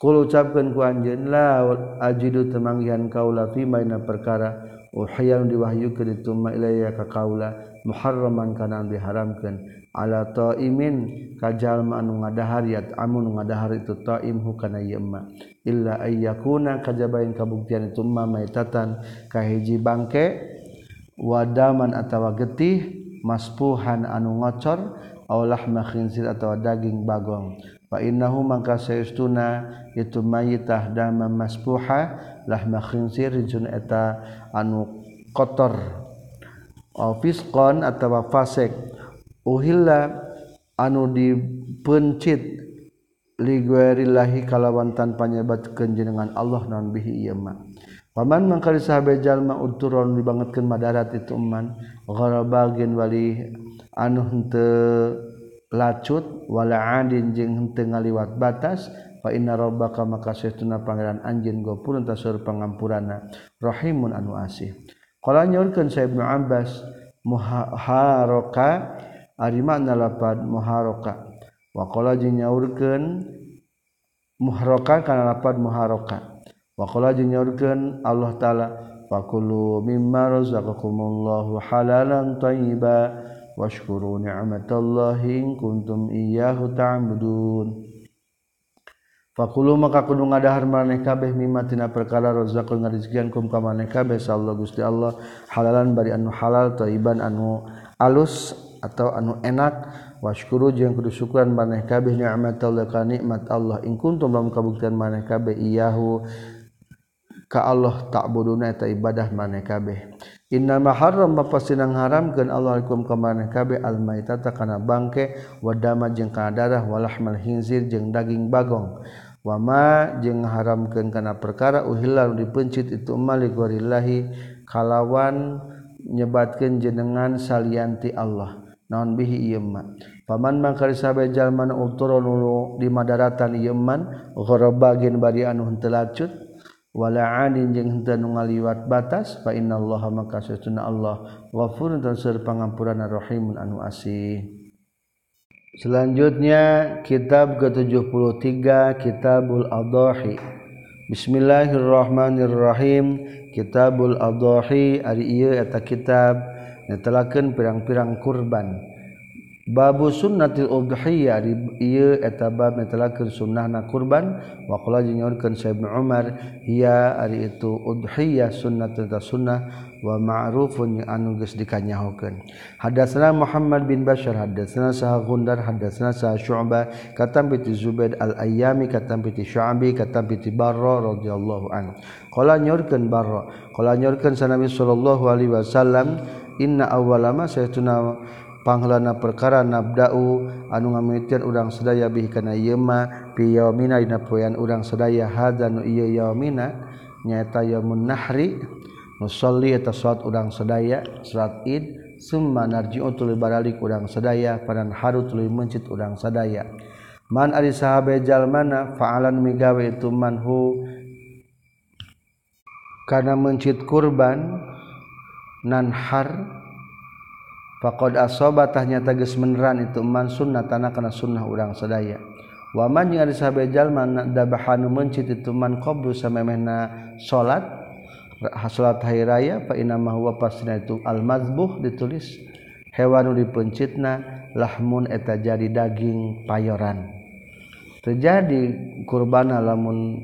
yat'amu ucapkan ku anjenlah ajidu temanggihan kaula fi maina perkara. Uhayan diwahyu ke dituma ilaya ka kaula. Muharraman kana diharamkeun ala taimin kajal anu ngadahariat amun ngadahar itu taim hukana yemma illa ayyakuna kajabain kabuktian itu ma maitatan. Kahiji bangke wadaman atawa getih maspuhan anu ngocor aulah makhinsir atau daging bagong innahu mangka saestuna itu mayitah dama masbuha lah makhinsir jun eta anu kotor. Au fiskon atawa fasik. Uhilla anu dipencit liguerillahi kalawan tanpa nyebat kenjenengan Allah non bihi ieu mah. Paman mangka sahabat jalma uturon dibangetkeun madarat itu man gharabagin wali anu henteu lacutwala adin jengte ngaliwat batas fa inna robbaka maka saytuna pangeran anjeun gopur tasur pangampurana rahimun anu asih. Qala nyorkeun sa ibnu abbas muharaka ari makna lapad muharaka wa qala jeung nyaurkeun muharaka kana lapad muharaka wa qala jeung nyaurkeun Allah taala fakulu mimma razaqakumullahu halalan thayyiban washkuru ni'matallahi in kuntum iyyahu ta'budun. Fakulu maka kudu ngadahar maneh kabeh mimma tina perkara rezaqul ngarizkian kum ka maneh kabeh sallallahu Gusti Allah. Halalan bari anu halal thayyiban anu alus atau anu enak. Washkuru jeung kudu syukuran maneh kabeh ni'matallahi ka nikmat Allah. In kuntum lam kabuktian maneh kabeh iyahu ka Allah ta'buduna eta ibadah maneh kabeh. Innama haram pasti nang haramkeun Allah alaikum ka maneh kabe almaitata kana bangke wa dama jeung kana darah walahmal hinzir jeung daging bagong. Wama jeung haramkeun kana perkara uhillal dipencit itu mali gorillahi kalawan nyebatkeun jenengan salianti Allah. Naon bihi ieu ma paman mangkari sabe jalma nu di madaratan ieu man bari anu henteu lacut? Wala adin jeung henteu nu ngaliwat batas fa innallaha maka satuna Allah ghafurun dan seur pangampurana rahimun anu asih. Selanjutnya kitab ke-73 kitabul adhahi Bismillahirrahmanirrahim. Kitabul adhahi ari ieu eta kitab netelakeun pirang-pirang kurban Babu sunnatil udhiyah di ieu eta bab netelakeun sunnahna kurban. Wa qala jinyorkeun Syekh Umar hiya ari itu udhiyah sunnah ta sunnah wa ma'rufun anu geus dikanyahokeun. Hadatsana Muhammad bin Bashar hadatsana Sah Gundar hadatsana Sah Syu'bah katam bi Zubaid al-Ayyami katam bi Syu'bi katam bi Barra radhiyallahu anhu. Qala nyorkeun Barra qala nyorkeun sanabi sallallahu alaihi wasallam inna awwalama saytuna panglana perkara nabdau anu ngamitian urang sedaya bih kana yema fi yaumina dina poean urang sedaya hadza nu ieu yaumina nyaeta yaumun nahri nusolli eta salat urang sedaya salat id summa narji'u tuluy baralik urang sedaya padan haru tuluy mencit urang sedaya man ari sahabe jalmana fa'alan migawe itu manhu kana mencit kurban nanhar Faqad asobatah nyata geus meneran itu man sunnah tanah kana sunnah urang sadaya. Wa man jeung ari sahabe jalma dabahanu mencit itu man qablu samemehna salat salat hari raya fa inna ma huwa pasna itu al mazbuh ditulis hewan nu dipencitna lahmun eta jadi daging payoran. Terjadi kurbana lamun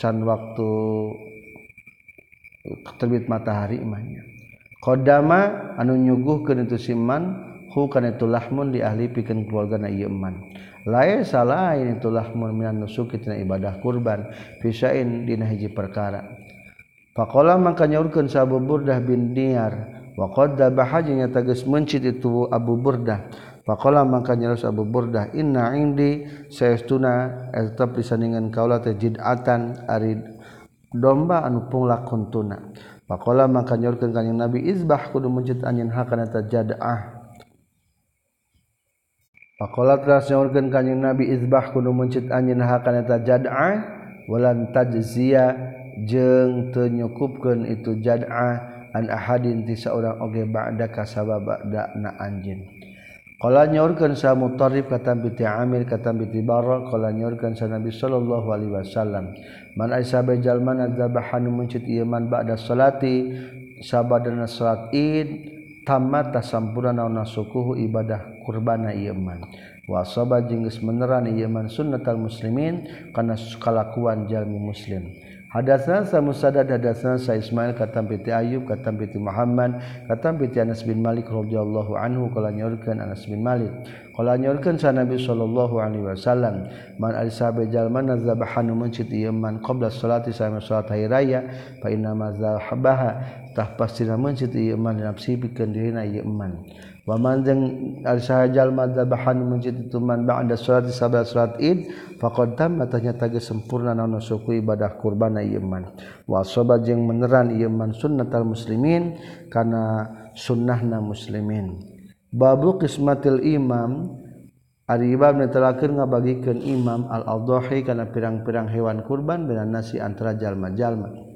can waktu terbit matahari imahnya Qdama anu nyuguh ketu siman hukanitulahmun di ahli pikan keluarga na iman lain salah itulahmun minan nusuki tina ibadah kurban fisain dina hiji perkara. Pakola maka nyaurkeun sa Abu Burdah bin Diyar wa qad dabaha jeung tegas mencit itu Abu Burdah. Pakola maka nyarus Abu Burdah inna indi saestuna eta pisandingan kaula teh jid'atan ari domba anu punglak kuntuna Pakola maka nyorkeun kanjing Nabi izbah kudu mencit anjeun hakana ta jadaah. Pakola teras nyorkeun kanjing Nabi izbah kudu mencit anjeun hakana ta jadaah walan tajziya jeung teu nyukupkeun itu jadaah an ahadin ti saurang oge ba'da kasabab ba'da na anjeun. Kala sa Mutarrif katam piti Amir katam piti Bara kala sa Nabi sallallahu alaihi wasallam man aisa bajal man adzabahan muncit ieu ba'da salati sabadana salat Id tamata sampurna na sukuhu ibadah kurbana iman. Wa sabah geus meneran iman sunnatal muslimin kana kalakuan jalmi muslim. Hadatsana sa Musaddad hadatsana sa Ismail katam piti Ayub katam piti Muhammad katam piti Anas bin Malik radhiyallahu anhu kala nyorkeun Anas bin Malik. Kala nyorkeun sa Nabi sallallahu alaihi wasallam man alisabe jalma nazabahan mencit ieu man qabla salati sama salat hari raya fa inna ma zahabaha tah pastina mencit ieu man nafsi pikeun dirina ieu man. Wamanjeng alsahjalmadzabahan menjid ituman ba'da salat sabat salat id faqad tamma tanya ge sempurna naon suku ibadah kurban iman wa soba jeung meneran ieu man sunnatal muslimin kana sunnahna muslimin. Babu qismatil imam ari bab netelakeun ngabagikeun imam al adhahi kana pirang-pirang hewan kurban dengan nasi antara jalma-jalma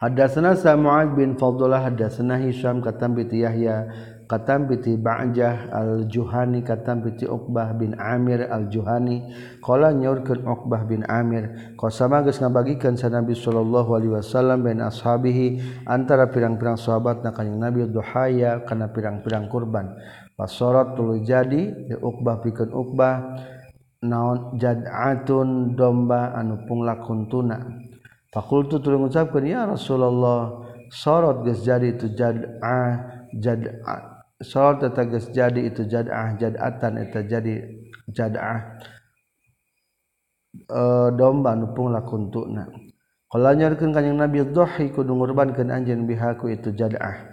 Hadatsana Sa'ad bin Fadlah hadatsana Hisham katam bi Yahya katam bi Ba'jah al-Juhani katam bi Uqbah bin Amir al-Juhani. Qala nyaurkeun Uqbah bin Amir qasama geus ngabagikeun sa Nabi sallallahu alaihi wasallam bain ashabihi antara pirang-pirang sahabat na kanjing Nabi duhaya kana pirang-pirang kurban. Pasorat tuluy jadi di Uqbah pikeun Uqbah naon jad'atun domba anu punglakuntuna tuna. Fakultu tuluy ngucapkeun ya Rasulullah sorot geus jadi itu jad'ah jad'ah salat tegas jadi itu jadah jadatan eta jadi jadah. E, domba nupung lakuntukna kalau nyarkeun kanjing Nabi dhahi kudu ngurbankeun anjeun bihaku itu jadah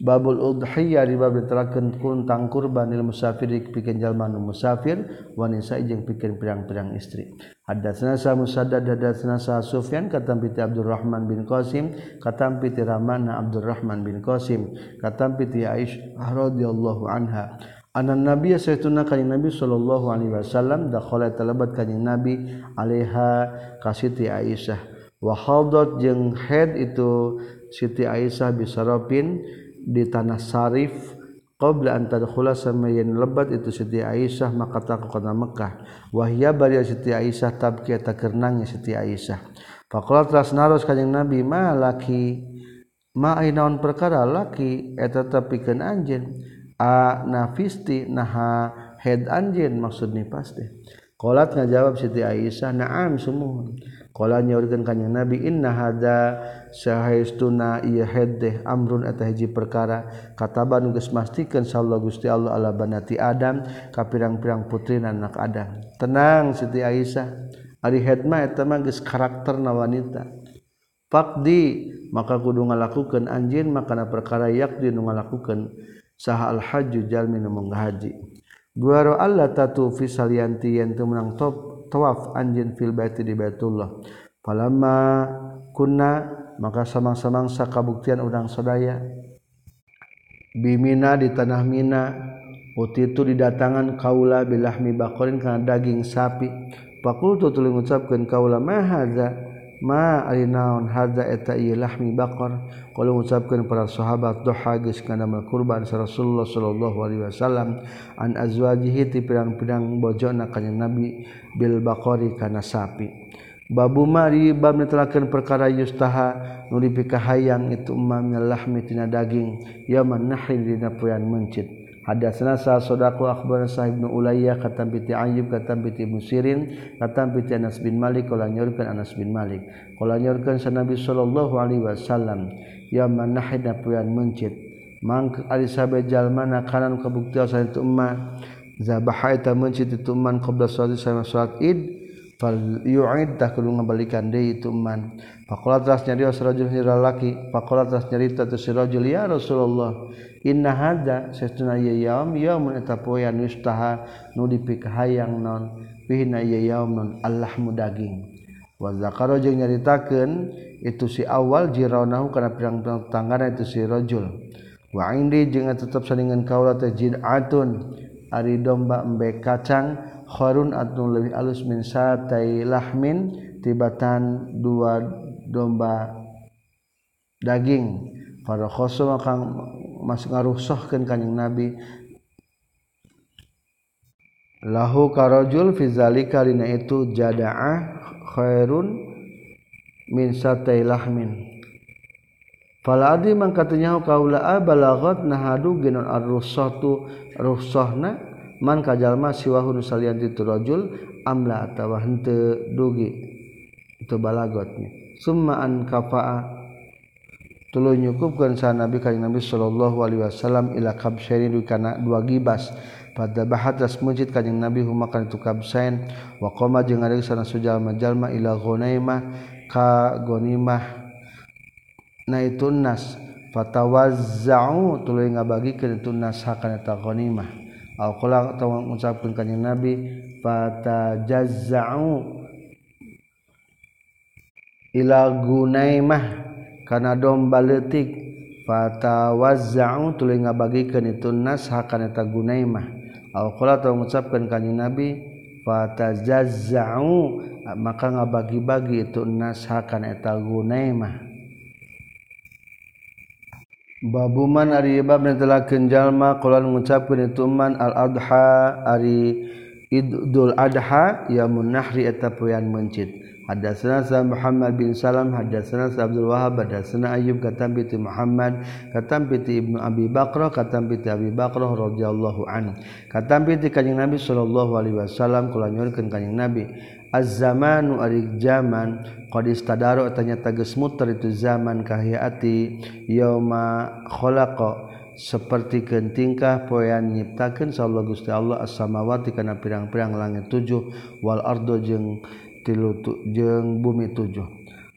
Babul udhiyah di bab diterakeun kuntang kurban lil musafir pikeun jalma nu musafir wa nisa jeung pikeun pirang-pirang istri. Hadatsana sa Musaddad hadatsana sa Sufyan katam piti Abdurrahman bin Qasim katam piti Ramana Abdurrahman bin Qasim katam piti Aisyah radhiyallahu anha. Anna Nabi sayyiduna kanjing Nabi sallallahu alaihi wasallam dakhala talabat kanjing Nabi alaiha ka Siti Aisyah. Wa hadat jeung head itu Siti Aisyah bisarapin di tanah Syarif qabla an tadkhula samayan lebat itu Siti Aisyah maka tak kota Mekah. Wahya bari Siti Aisyah tabki eta kerenangnya Siti Aisyah. Faqala teras naros kanjing Nabi ma laki? Ma ainaun perkara laki? Eta tapikeun anjeun. A nafisti naha head anjeun maksud ni pasti. Qalat ngajawab Siti Aisyah na'am sumuhun Kala nyaurikeun ka Nabi inna hada sahaistuna ieu heddeh amrun eta hiji perkara kataban geus mastikeun sallallahu Gusti Allah ala banati Adam ka pirang-pirang putri anak Adam. Tenang Siti Aisyah, ari had eta mah geus karakterna wanita. Faqdi maka kudu ngalakukeun anjeun makana perkara yakdi nu ngalakukeun saha al hajju jalmi nu manghaji. Guaro Allah tatu fi salianti yen menang top tawaf anjin fil baiti di Baitullah. Falamma kunna maka samang-samang sakabuktian urang sadaya. Bimina di tanah Mina. Uti itu didatangan kaula bilahmi bakorin kana daging sapi. Fakultu tuluy ngucapkeun kaula ma hadza? Ma ari naon hadza eta ieu lahmi baqar. Kalau ngucapkeun para sahabat doha geus kana kurban sa Rasulullah sallallahu alaihi wasallam an azwajihi ti pirang-pirang bojona kanjing Nabi bil baqari kana sapi. Babu mari bab netelakeun perkara yustaha nu dipikahayang itu umamnya lahmi tina daging yaman nahri dina poean mencit Hadatsana sa sadaku akhbarana Sa'ib bin Ulayyah katam biti Ayyub katam biti Musirin katam biti Anas bin Malik qala nyorkeun Anas bin Malik. Qala nyorkeun sa Nabi sallallahu alaihi wasallam ya man nahida puyan mencit mang ari sabe jalmana kanan kabuktian sa itu umma zabaha eta mencit itu man qabla salat salat id yu'id takulu ngabalikan deui itu man. Faqala teras nyarios rajul laki. Faqala teras nyarita tu sirajul ya Rasulullah inna hadza sesuna ye yaum yaumun eta poean yustaha nu dipikahayang non fihna ye yaum non Allah mudaging wa zakaro jeung nyaritakeun itu si awal jiraunahu kana pirang-pirang tanggana itu si rajul. Wa indi jeung tetep saningan kaula teh jid'atun. Ari domba embe kacang kharun atun leuwih alus min satai lahmin tibatan dua domba daging. Para khoso kang mas ngaruhsohkeun kanjing nabi. Lahu karojul fizalika dina itu jadaah khairun min satailahmin fala adi man katanya kaula balagot nahadu genon ar-russatu russahna man kajalma siwahu salian itu rajul amla atawa henteu dugi. Itu balagotnya. Summa an kafa'a. Tuluy nyukupkeun sa nabi ka nabi sallallahu alaihi wasallam ila kabsyaini kana dua gibas. Pada bahat ras mujid kanjing nabi humakan itu kabsain wa qama jeung ari sana sujal majalma ila ghunaimah. Ka gonimah naitun nas fatawazza'u tuluy ngabagikeun itu nas hakana ta ghanimah. Au qala tawa ngucapkeun ka nabi. Fatajazza'u. Ila gunaimah. Kana domba leutik fatawazza'u. Tuluy ngabagikeun itu nas hakana ta gunaimah. Au qala tawa ngucapkeun ka nabi. Fatajazza'u. Maka ngabagi-bagi itu nas hakana ta gunaimah. Babuman ari bab telah kenjalma kalau mengucapkan itu man al adha ari idul adha ya munahri eta poyan mencit. Hadatsana sa Muhammad bin Salam hadatsana sa Abdul Wahhab hadatsana Ayyub katam bi Muhammad katam bi Ibnu Abi Bakrah katam bi Abi Bakrah radhiyallahu anhu. Katam bi kanjing Nabi sallallahu alaihi wasallam kanjing Nabi az-zamanu ari zaman qad istadaru tanya tages muter itu zaman kahiyati yauma khalaqa seperti tingkah poean nyiptakeun sallallahu Gusti Allah as-samawati kana pirang-pirang langit tujuh wal ardo jeung tilu jeung bumi tujuh.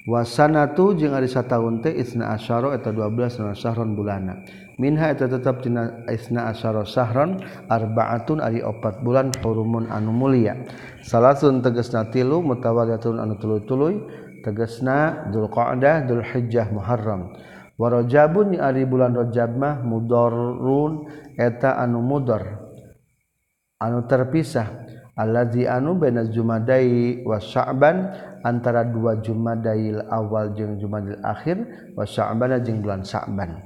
Wasana tu jeung ari sataun teh isna asyara eta 12 sahron bulana. minha eta tetap tina isna asyara sahron arbaatun ari opat bulan hurumun anu mulia. Salasun tegesna tilu mutawaliyatun anu tuluy-tuluy tegesna dzulqa'dah dzulhijjah muharram. Wa rajabun ari bulan rajab mah mudarrun eta anu mudar anu terpisah. Allazi anu baina jumadai wa sya'ban antara dua jumadail awal jeung jumadil akhir wa sya'bana jeung bulan sya'ban.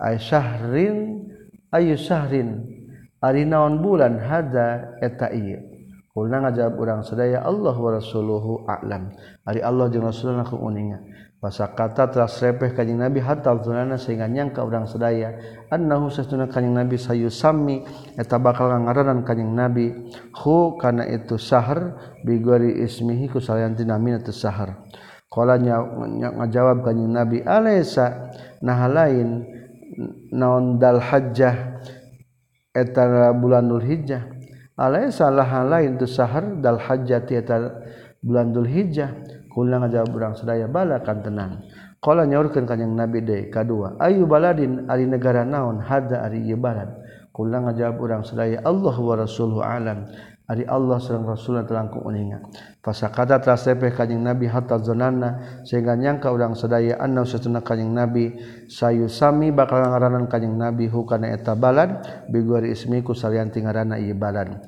Sa'ban Aysyahrin Ayu Syahrin. Ari naon bulan hada eta ngajab urang seaya Allah wa Rasuluhu a'lam. Ari Allah jeung Rasulullah ku uninga. Masa kata telah repeh kanyang nabi hatta zunana sehingga nyangka orang sedaya annahu sesuna kanyang nabi sayu sami eta bakal ngaranan kanyang nabi hu kana itu sahar bigori ismihi ku salayantina min itu sahar qala ngajawab kanyang nabi alaysa nah lain naon dal hajjah eta bulan dul hijjah. Alaysa lah lain tu sahar dal hajjati eta bulan dul hijjah. Ngajawab urang sedaya balakan tenang kalau nyaurkan kanyang nabi de kedua ayu baladin ari negara naon? Hada ari ieu balad. Kula ngajawab urang sedaya Allah wa rasuluhu alam ari Allah sareng rasulna telangkung uninga fasakata trasepeh kanyang nabi hatta zonanna sehingga nyangka urang sedaya anna satuna kanyang nabi sayu sami bakal ngaranan kanyang nabi hukana eta balad bigori ismiku salianti ngaranna ieu balad.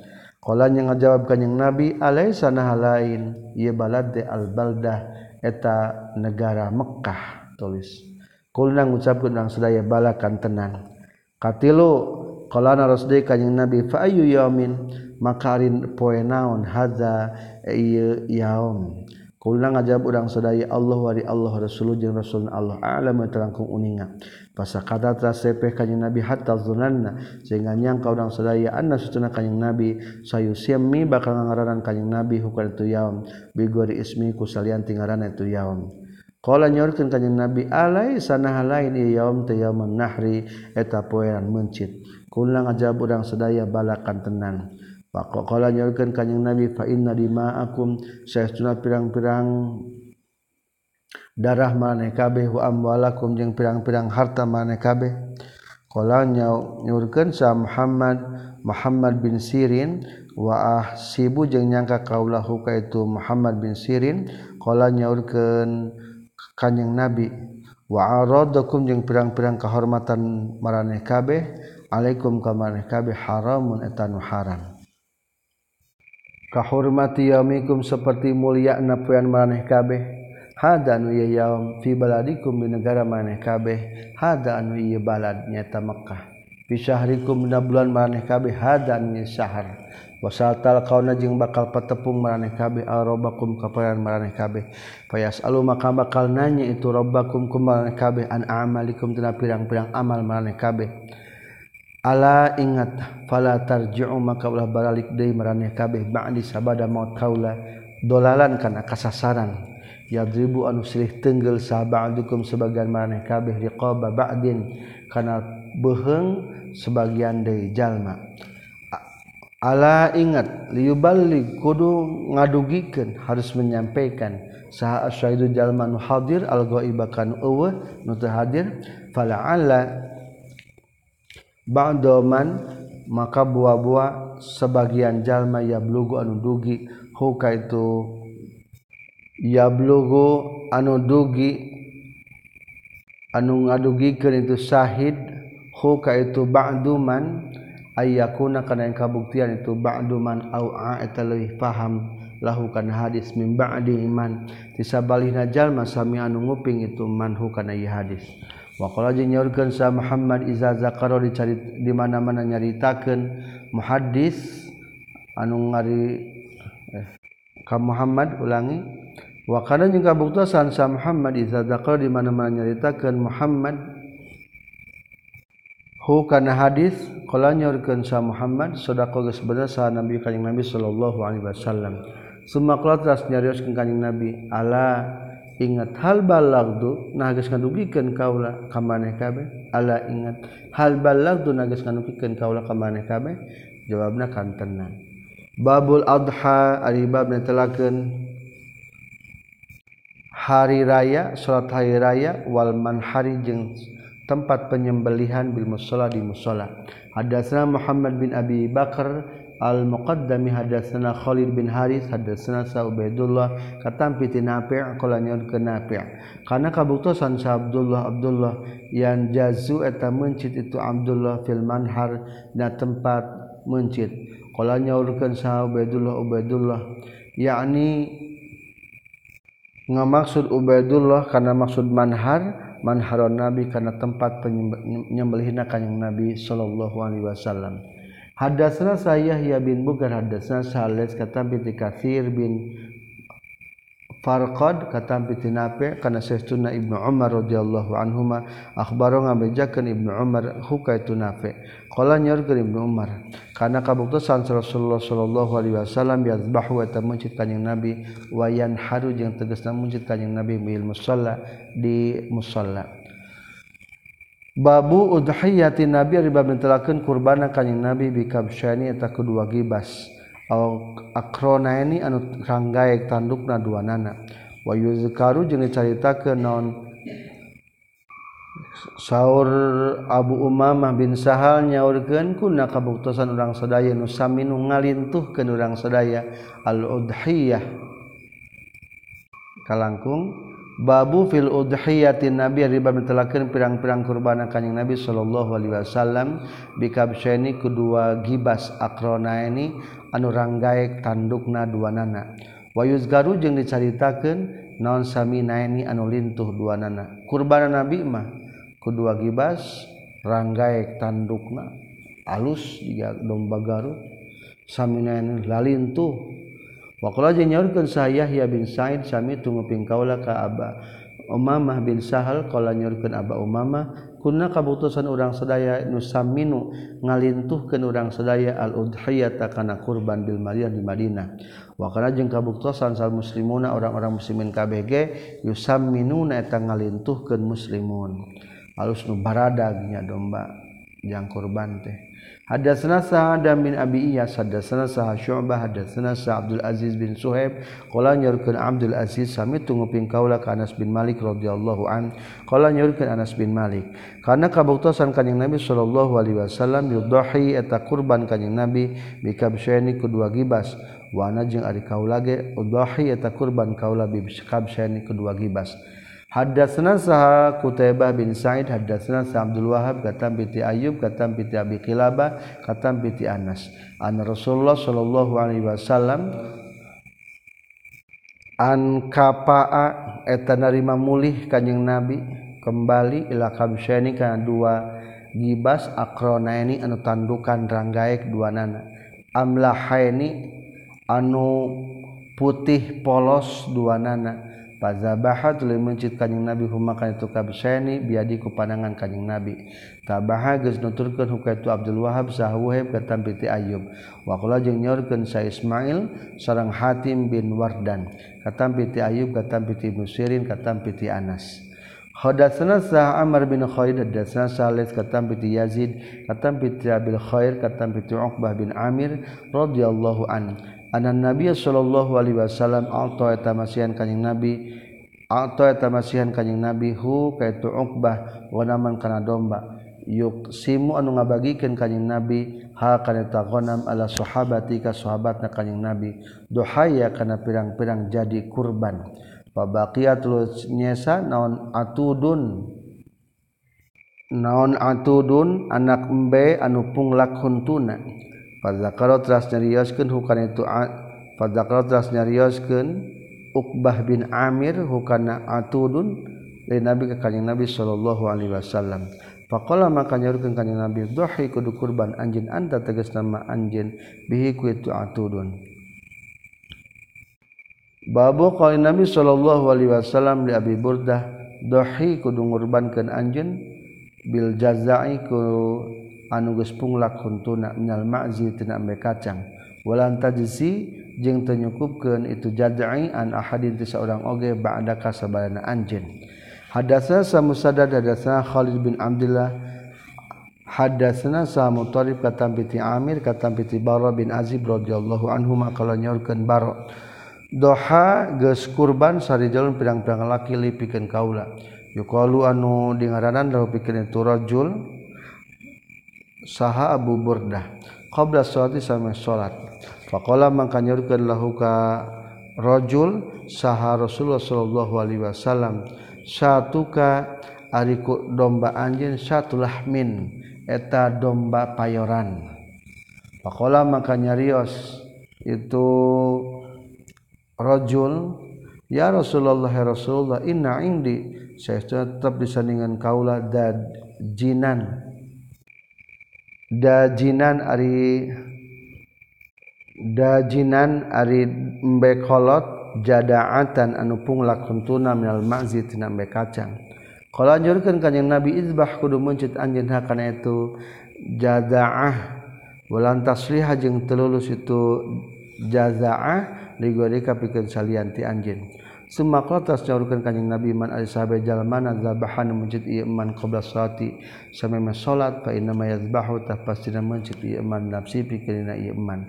Yang ngajawabkan yang nabi alai sana lain ia balad de al-baldah eta negara Mekkah tulis. Kulna ngucapkeun urang sadaya balakan tenang. Katilu qalana rasdi kanjing nabi fa ayu yaumin makarin poe naon hadza yaum. Kulna ngajawab urang sadaya Allah wa Allah rasul jeung rasul Allah alam terangkung uninga. Kata trasepeh kanjing nabi hatta zunanna. Sehingga nyangka orang sadaya anna sutuna kanjing nabi sayu siami bakal ngaranan kanjing nabi hukan itu yaum. Bigori ismi ku salian tinggaran itu yaum. Kala nyorkeun kanjing nabi alai sanaha lain ieu yaum teh yaum nahri. Eta poean mencit. Kula ngajab urang sadaya balakan tenang Kala nyorkeun kanjing nabi fa inna dima'akum saestuna pirang-pirang darah maneh kabeh wa amwalakum jeung pirang-pirang harta maneh kabeh. Qala nyurkeun sa Muhammad Muhammad bin Sirin wa ahsibu jeung nyangka kaulahu ka itu Muhammad bin Sirin. Qala nyaurkeun kanjing Nabi wa aradakum jeung pirang-pirang kehormatan maraneh kabeh. Alaikum ka maneh kabeh haramun etan haram kahormati yaumikum seperti mulia na maneh kabeh. Hada anu yaum fi baladikum di negara maneh kabeh. Hada anu ieu balad nyata Mekkah. Fi syahrikum dina bulan maneh kabeh. Hada anu ieu syahr. Wasatal kauna jeung bakal patepung maneh kabeh. Arabakum ka poean maneh kabeh. Payas alu maka bakal nanya itu rabbakum kumaneh kabeh. An amalikum tina pirang-pirang amal maneh kabeh. Ala ingat fala tarji'u maka ulah baralik deui meraneh kabeh. Ba'di sabada maut kaula dolalan kana kasasaran. Yadribu anu silih tenggel sahabadukum sebagian meraneh kabeh. Riqaba ba'din kana beheung sebagian dari jalma. Allah ingat liubalik kudu ngadugikan harus menyampaikan. Sah asyidu jalman hadir algoibakan uwa nutu hadir fala ala ba'doman maka buah-buah sebagian jalma ya blugu anu dugi. Huka itu ya blugu anu dugi anu ngadugikeun itu sahid huka itu ba'duman ayakuna kana yang kabuktian itu ba'du man au leuwih paham. Lahu kana hadis min ba'di iman. Tisabalihna jalma sami anu nguping itu manhu kana ieu hadis wa qala nyaurkeun sa Muhammad iza zakara dicari di mana-mana nyaritakeun muhaddis anu ngari eh, ka Muhammad ulangi. Wa kana jeung kabuktosan sa Muhammad iza zakara di mana-mana nyaritakeun Muhammad. Hukana hadis qala nyorkeun sa Muhammad sadaqa geus bener sa Nabi kanjing Nabi sallallahu alaihi wasallam. Qala teras nyarioskeun kanjing Nabi ala ingat hal halbaldu nagas ngadugikan kaula kamaneh kabeh? Ala ingat hal halbaldu nagas ngadugikan kaula kamaneh kabeh? Jawabna kantenan. Babul adha ari bab netelakeun. Hari raya salat hari raya wal manhari jeung tempat penyembelihan bil musalla di musala hadatsna Muhammad bin Abi Bakar al muqaddami hadatsana Khalid bin Haris hadatsana Sa Ubaidullah. Katampi ti Nafi' qala ke Nafi' kana kabuktosan Sa Abdullah Abdullah yang jazu eta mencit itu Abdullah fil manhar na tempat mencit. Qala nyaurkeun Sa Ubaidullah Ubaidullah. Yakni ngamaksud Ubaidullah karena maksud manhar manharon nabi karena tempat penyembelihan kanjing nabi sallallahu alaihi wasallam hadatsana saya ya bin bugar hadatsana Salis kata binti Katsir bin Farqad kata binti Nafi kana saestuna Ibnu Umar radhiyallahu anhuma akhbaro ngabejakeun Ibnu Umar hukaitu Nafi. Qala nyarkeun Ibnu Umar kana kabuktosan Rasulullah sallallahu alaihi wasallam yazbahu eta mencit kanjing Nabi wayan haru jeung tegasna mencit kanjing Nabi mil musalla di musalla Babu udhiyati Nabi riba mentelakeun nitelakeun qurbana kanjing Nabi bikamsyani eta kedua gibas. akrona akronaini anu ranggaek tandukna duanana. Wa yuzkaru jeung dicaritakeun naon Saur Abu Umamah bin Sahal nyaurkeun kuna kabuktosan urang sadaya nu sami nu ngalintuhkeun urang sadaya al udhiyah. Kalangkung babu fil udhiyatin nabi riba bab pirang-pirang kurban kanjing nabi sallallahu alaihi wasallam. Bikabsyaini kedua gibas akrona ini anu ranggaek tandukna dua nana. Wa yuzgaru jeung dicaritakeun naon sami naeni anu lintuh dua nana. Kurban nabi mah kedua gibas ranggaek tandukna. Alus juga domba garut saminaini lalintuh. nyakan saya ya bin Said Sami tungguping kaula ka Aba Umamah bin Sahal. Kalau nyurkan Aba Umamah kuna kabutusan urang sedaya nusaminu ngalintuhkeun urang sedaya al-udhiyata kana kurban bil maliyah di Madinah. Wa jeung kabuktosan sal muslimuna orang-orang muslimin KBG yusamminuna eta ngalintuhkeun muslimun. Alus nu baradagnya domba yang kurban teh. Hadatsana Sa'ad bin Abi Iyas, hadatsana Sa'ad Syu'bah, hadatsana Sa'ad Abdul Aziz bin Suhaib, qala nyaurkeun Abdul Aziz sami tunguping kaula ka Anas bin Malik radhiyallahu an, qala nyaurkeun Anas bin Malik, karena kabuktosan kanjing Nabi sallallahu alaihi wasallam yudhahi eta kurban kanjing Nabi bikabsyaini kedua gibas. Wa ana jeung ari kaula ge udhahi eta kurban kaula bikabsyaini kedua gibas. Hadatsna saha Qutaibah bin Sa'id hadatsna sa Abdul Wahab katam piti Ayyub katam piti Abi Qilabah katam piti Anas. An Rasulullah sallallahu alaihi wasallam an kapa'a eta narima mulih kanjing Nabi kembali ila kamsyani kana dua gibas akronaini anu tandukan ranggaek dua nana amlahaini anu putih polos dua nana Pazabahat tuluy mencit kanjing Nabi humakan itu kabsani biadi ku pandangan kanjing Nabi. Tabaha geus nuturkeun huka itu Abdul Wahab sah Wahab katam piti Ayub. Wa qala jeung nyorkeun sa Ismail sareng Hatim bin Wardan. Katam piti Ayub katam piti Ibnu Sirin katam piti Anas. Hadatsana sa Amr bin Khalid hadatsana Salih katam piti Yazid katam piti Abil Khair katam piti Uqbah bin Amir radhiyallahu anhu anan Nabi sallallahu Alaihi Wasallam alto tamasihan kanjing Nabi. Alto tamasihan kanjing Nabi hu kaitu wa wanaman kana domba. Yuk simu anu ngabagikeun kanjing Nabi ha kana taqonam ala sahabati ka sahabatna kanjing Nabi. Dohaya kana pirang-pirang jadi kurban. Pabaqiyatul nyesa naon atudun? Naon atudun anak embe anu punglak huntuna. Fadzakara teras nyariyoskeun hukana itu fadzakara teras nyariyoskeun Uqbah bin Amir hukana atudun dari Nabi ke Kanjeng Nabi sallallahu alaihi wasallam. Faqala maka nyarukeun Kanjeng Nabi dhahi kudu kurban anjeun anta tegas nama anjeun bihi ku itu atudun. Babu qala Nabi sallallahu alaihi wasallam li Abi Burdah dhahi kudu ngurbankeun anjeun bil jazai ku anuges punglak huntuna minal ma'zi tina ambe kacang. Walan tajzi jeung teu nyukupkeun itu jazai an ahadin ti saurang oge ba'da kasabarana anjeun. Hadatsa sa musaddad Khalid bin Abdullah hadatsana sa mutarib katam Amir katam piti Barra bin Azib radhiyallahu anhu maqala nyorkeun Barra. Doha geus kurban sarijal pirang-pirang laki lipikeun kaula. Yuqalu anu dingaranan lahu pikeun iturajul saha Abu Burdah. Qabla sholati sama sholat. Faqala maka nyurkeun lahu ka rajul saha Rasulullah sallallahu alaihi wasallam. Satuka ari domba anjeun satu lahmin. Eta domba payoran. Faqala maka nyarios itu rajul ya Rasulullah ya Rasulullah inna indi. Saya tetap disandingan kaula dad jinan. dajinan Ari dajinan ari mbekolot jadaatan anupung lakuntuna minal ma'zi tina embe kacang. Kalau anjurkan kanjeng Nabi izbah kudu muncit anjin hakana itu jadaah bulan taslihah jeung telulus itu jazaah ligorika kapikeun salian ti anjin Sumaklotas nyaurkeun kanjing Nabi man ali sahabat jalmana zabahan mencit ieu man qabla salati. Samema salat fa inna ma yazbahu tah pastina mencit ieu man nafsi pikirina ieu man.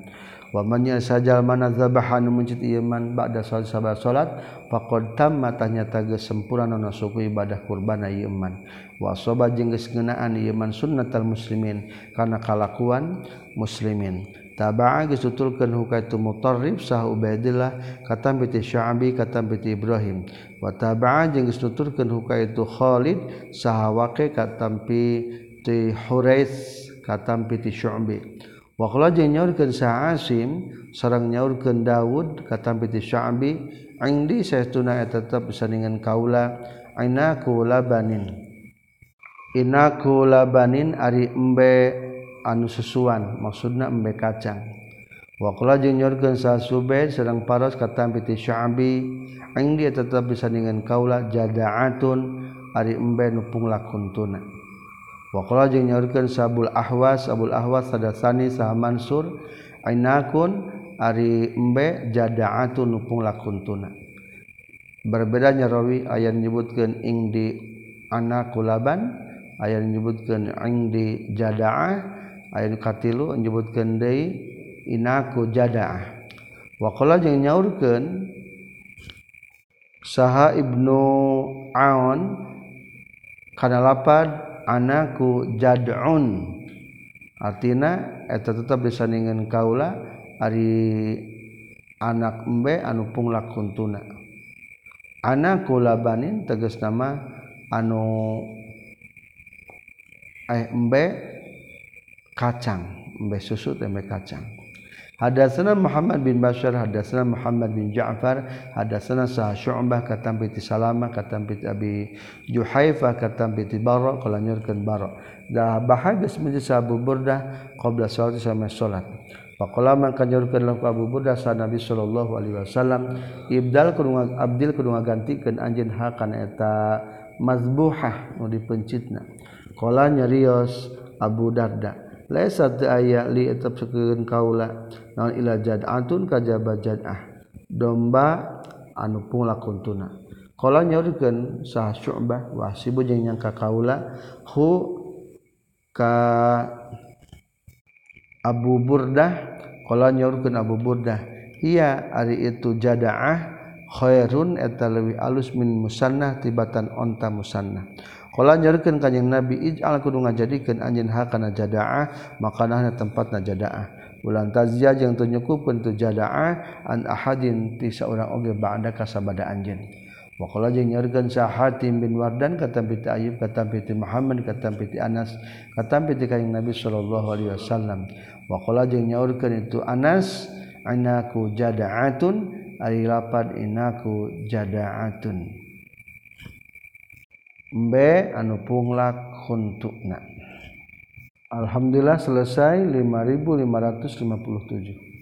Wa man yasajal mana zabahan mencit ieu man ba'da salat sabah salat faqad tamma tanyata geus sempurna na suku ibadah kurban ieu man. Wa soba jeung geus ngeunaan ieu man sunnatal muslimin kana kalakuan muslimin. Tabaa geus tutulkeun hukaitu Mutarrif sah Ubaidillah katam bi Sya'bi katam bi Ibrahim. Wa tabaa jeung geus nuturkeun hukaitu Khalid sah Waqi katam bi ti Hurais katam bi Syu'bi. Wa qala jeung nyaurkeun sa Asim sareng nyaurkeun Daud katam bi Sya'bi indi saestuna eta tetep saningan kaula ainaku labanin inaku labanin ari embe anu susuan maksudna embe kacang. Wakula jeung nyorkeun sa Subaid sareng paros katampi piti Sya'bi aing dia tetep disandingan kaula jada'atun ari embe nu punglakuntuna wakula jeung nyorkeun sabul ahwas abul ahwas sadasani sa Mansur ainakun ari embe jada'atun nu punglakuntuna berbeda nyarawi aya nyebutkeun ing di anak kulaban ayat nyebutkeun ing di jada'ah ayat katilu menyebutkan inaku jadaah waqala jeung nyaurkeun saha ibnu aun kana lapad anakku jad'un. Artina eta tetep disandingan kaula ari anak embe anu punglak kuntuna Anakku labanin tegas nama anu eh embe kacang mbe susu tembe kacang. Hadatsana Muhammad bin Bashar hadatsana Muhammad bin Ja'far hadatsana Sah Syu'bah katam bi Salamah katam bi Abi Juhaifah katam bi Barra qala nyurkeun Barra. Da bahagis min Abu Burdah qabla salat sama salat. Pakman kanyurkan Abu berdasar Nabi Shallallahu Alaihi Wasallam Ibdal ke Abdil kedua gantikan anj hakaneta mazbuhah mau dipencitnakolanya Rios Abu Darda aya kaula. Naun kajah domba anu pula kuntuna kalau sah syu'bah wah si nyangka kaula hu ka Abu Burdah kalau Abu Burdah iya hari itu jadaah khairun eta leuwih alus min musannah tibatan onta musannah. Kalau nyerken kanyang Nabi ij'al kudu ngajadikeun anjeun hakana jada'ah, makanahna tempatna jada'ah. Bulan tazia jeung teu nyukupkeun tu jada'ah an ahadin ti saurang oge ba'da kasabada anjeun. Wa qala jeung nyerken Sahatim bin Wardan kata piti Ayub kata piti Muhammad kata piti Anas kata piti kanyang Nabi sallallahu alaihi wasallam. Wa qala jeung nyaurkeun itu Anas anaku jada'atun ari lapan inaku jada'atun. Mbe anu punglak khuntukna. Alhamdulillah selesai 5557.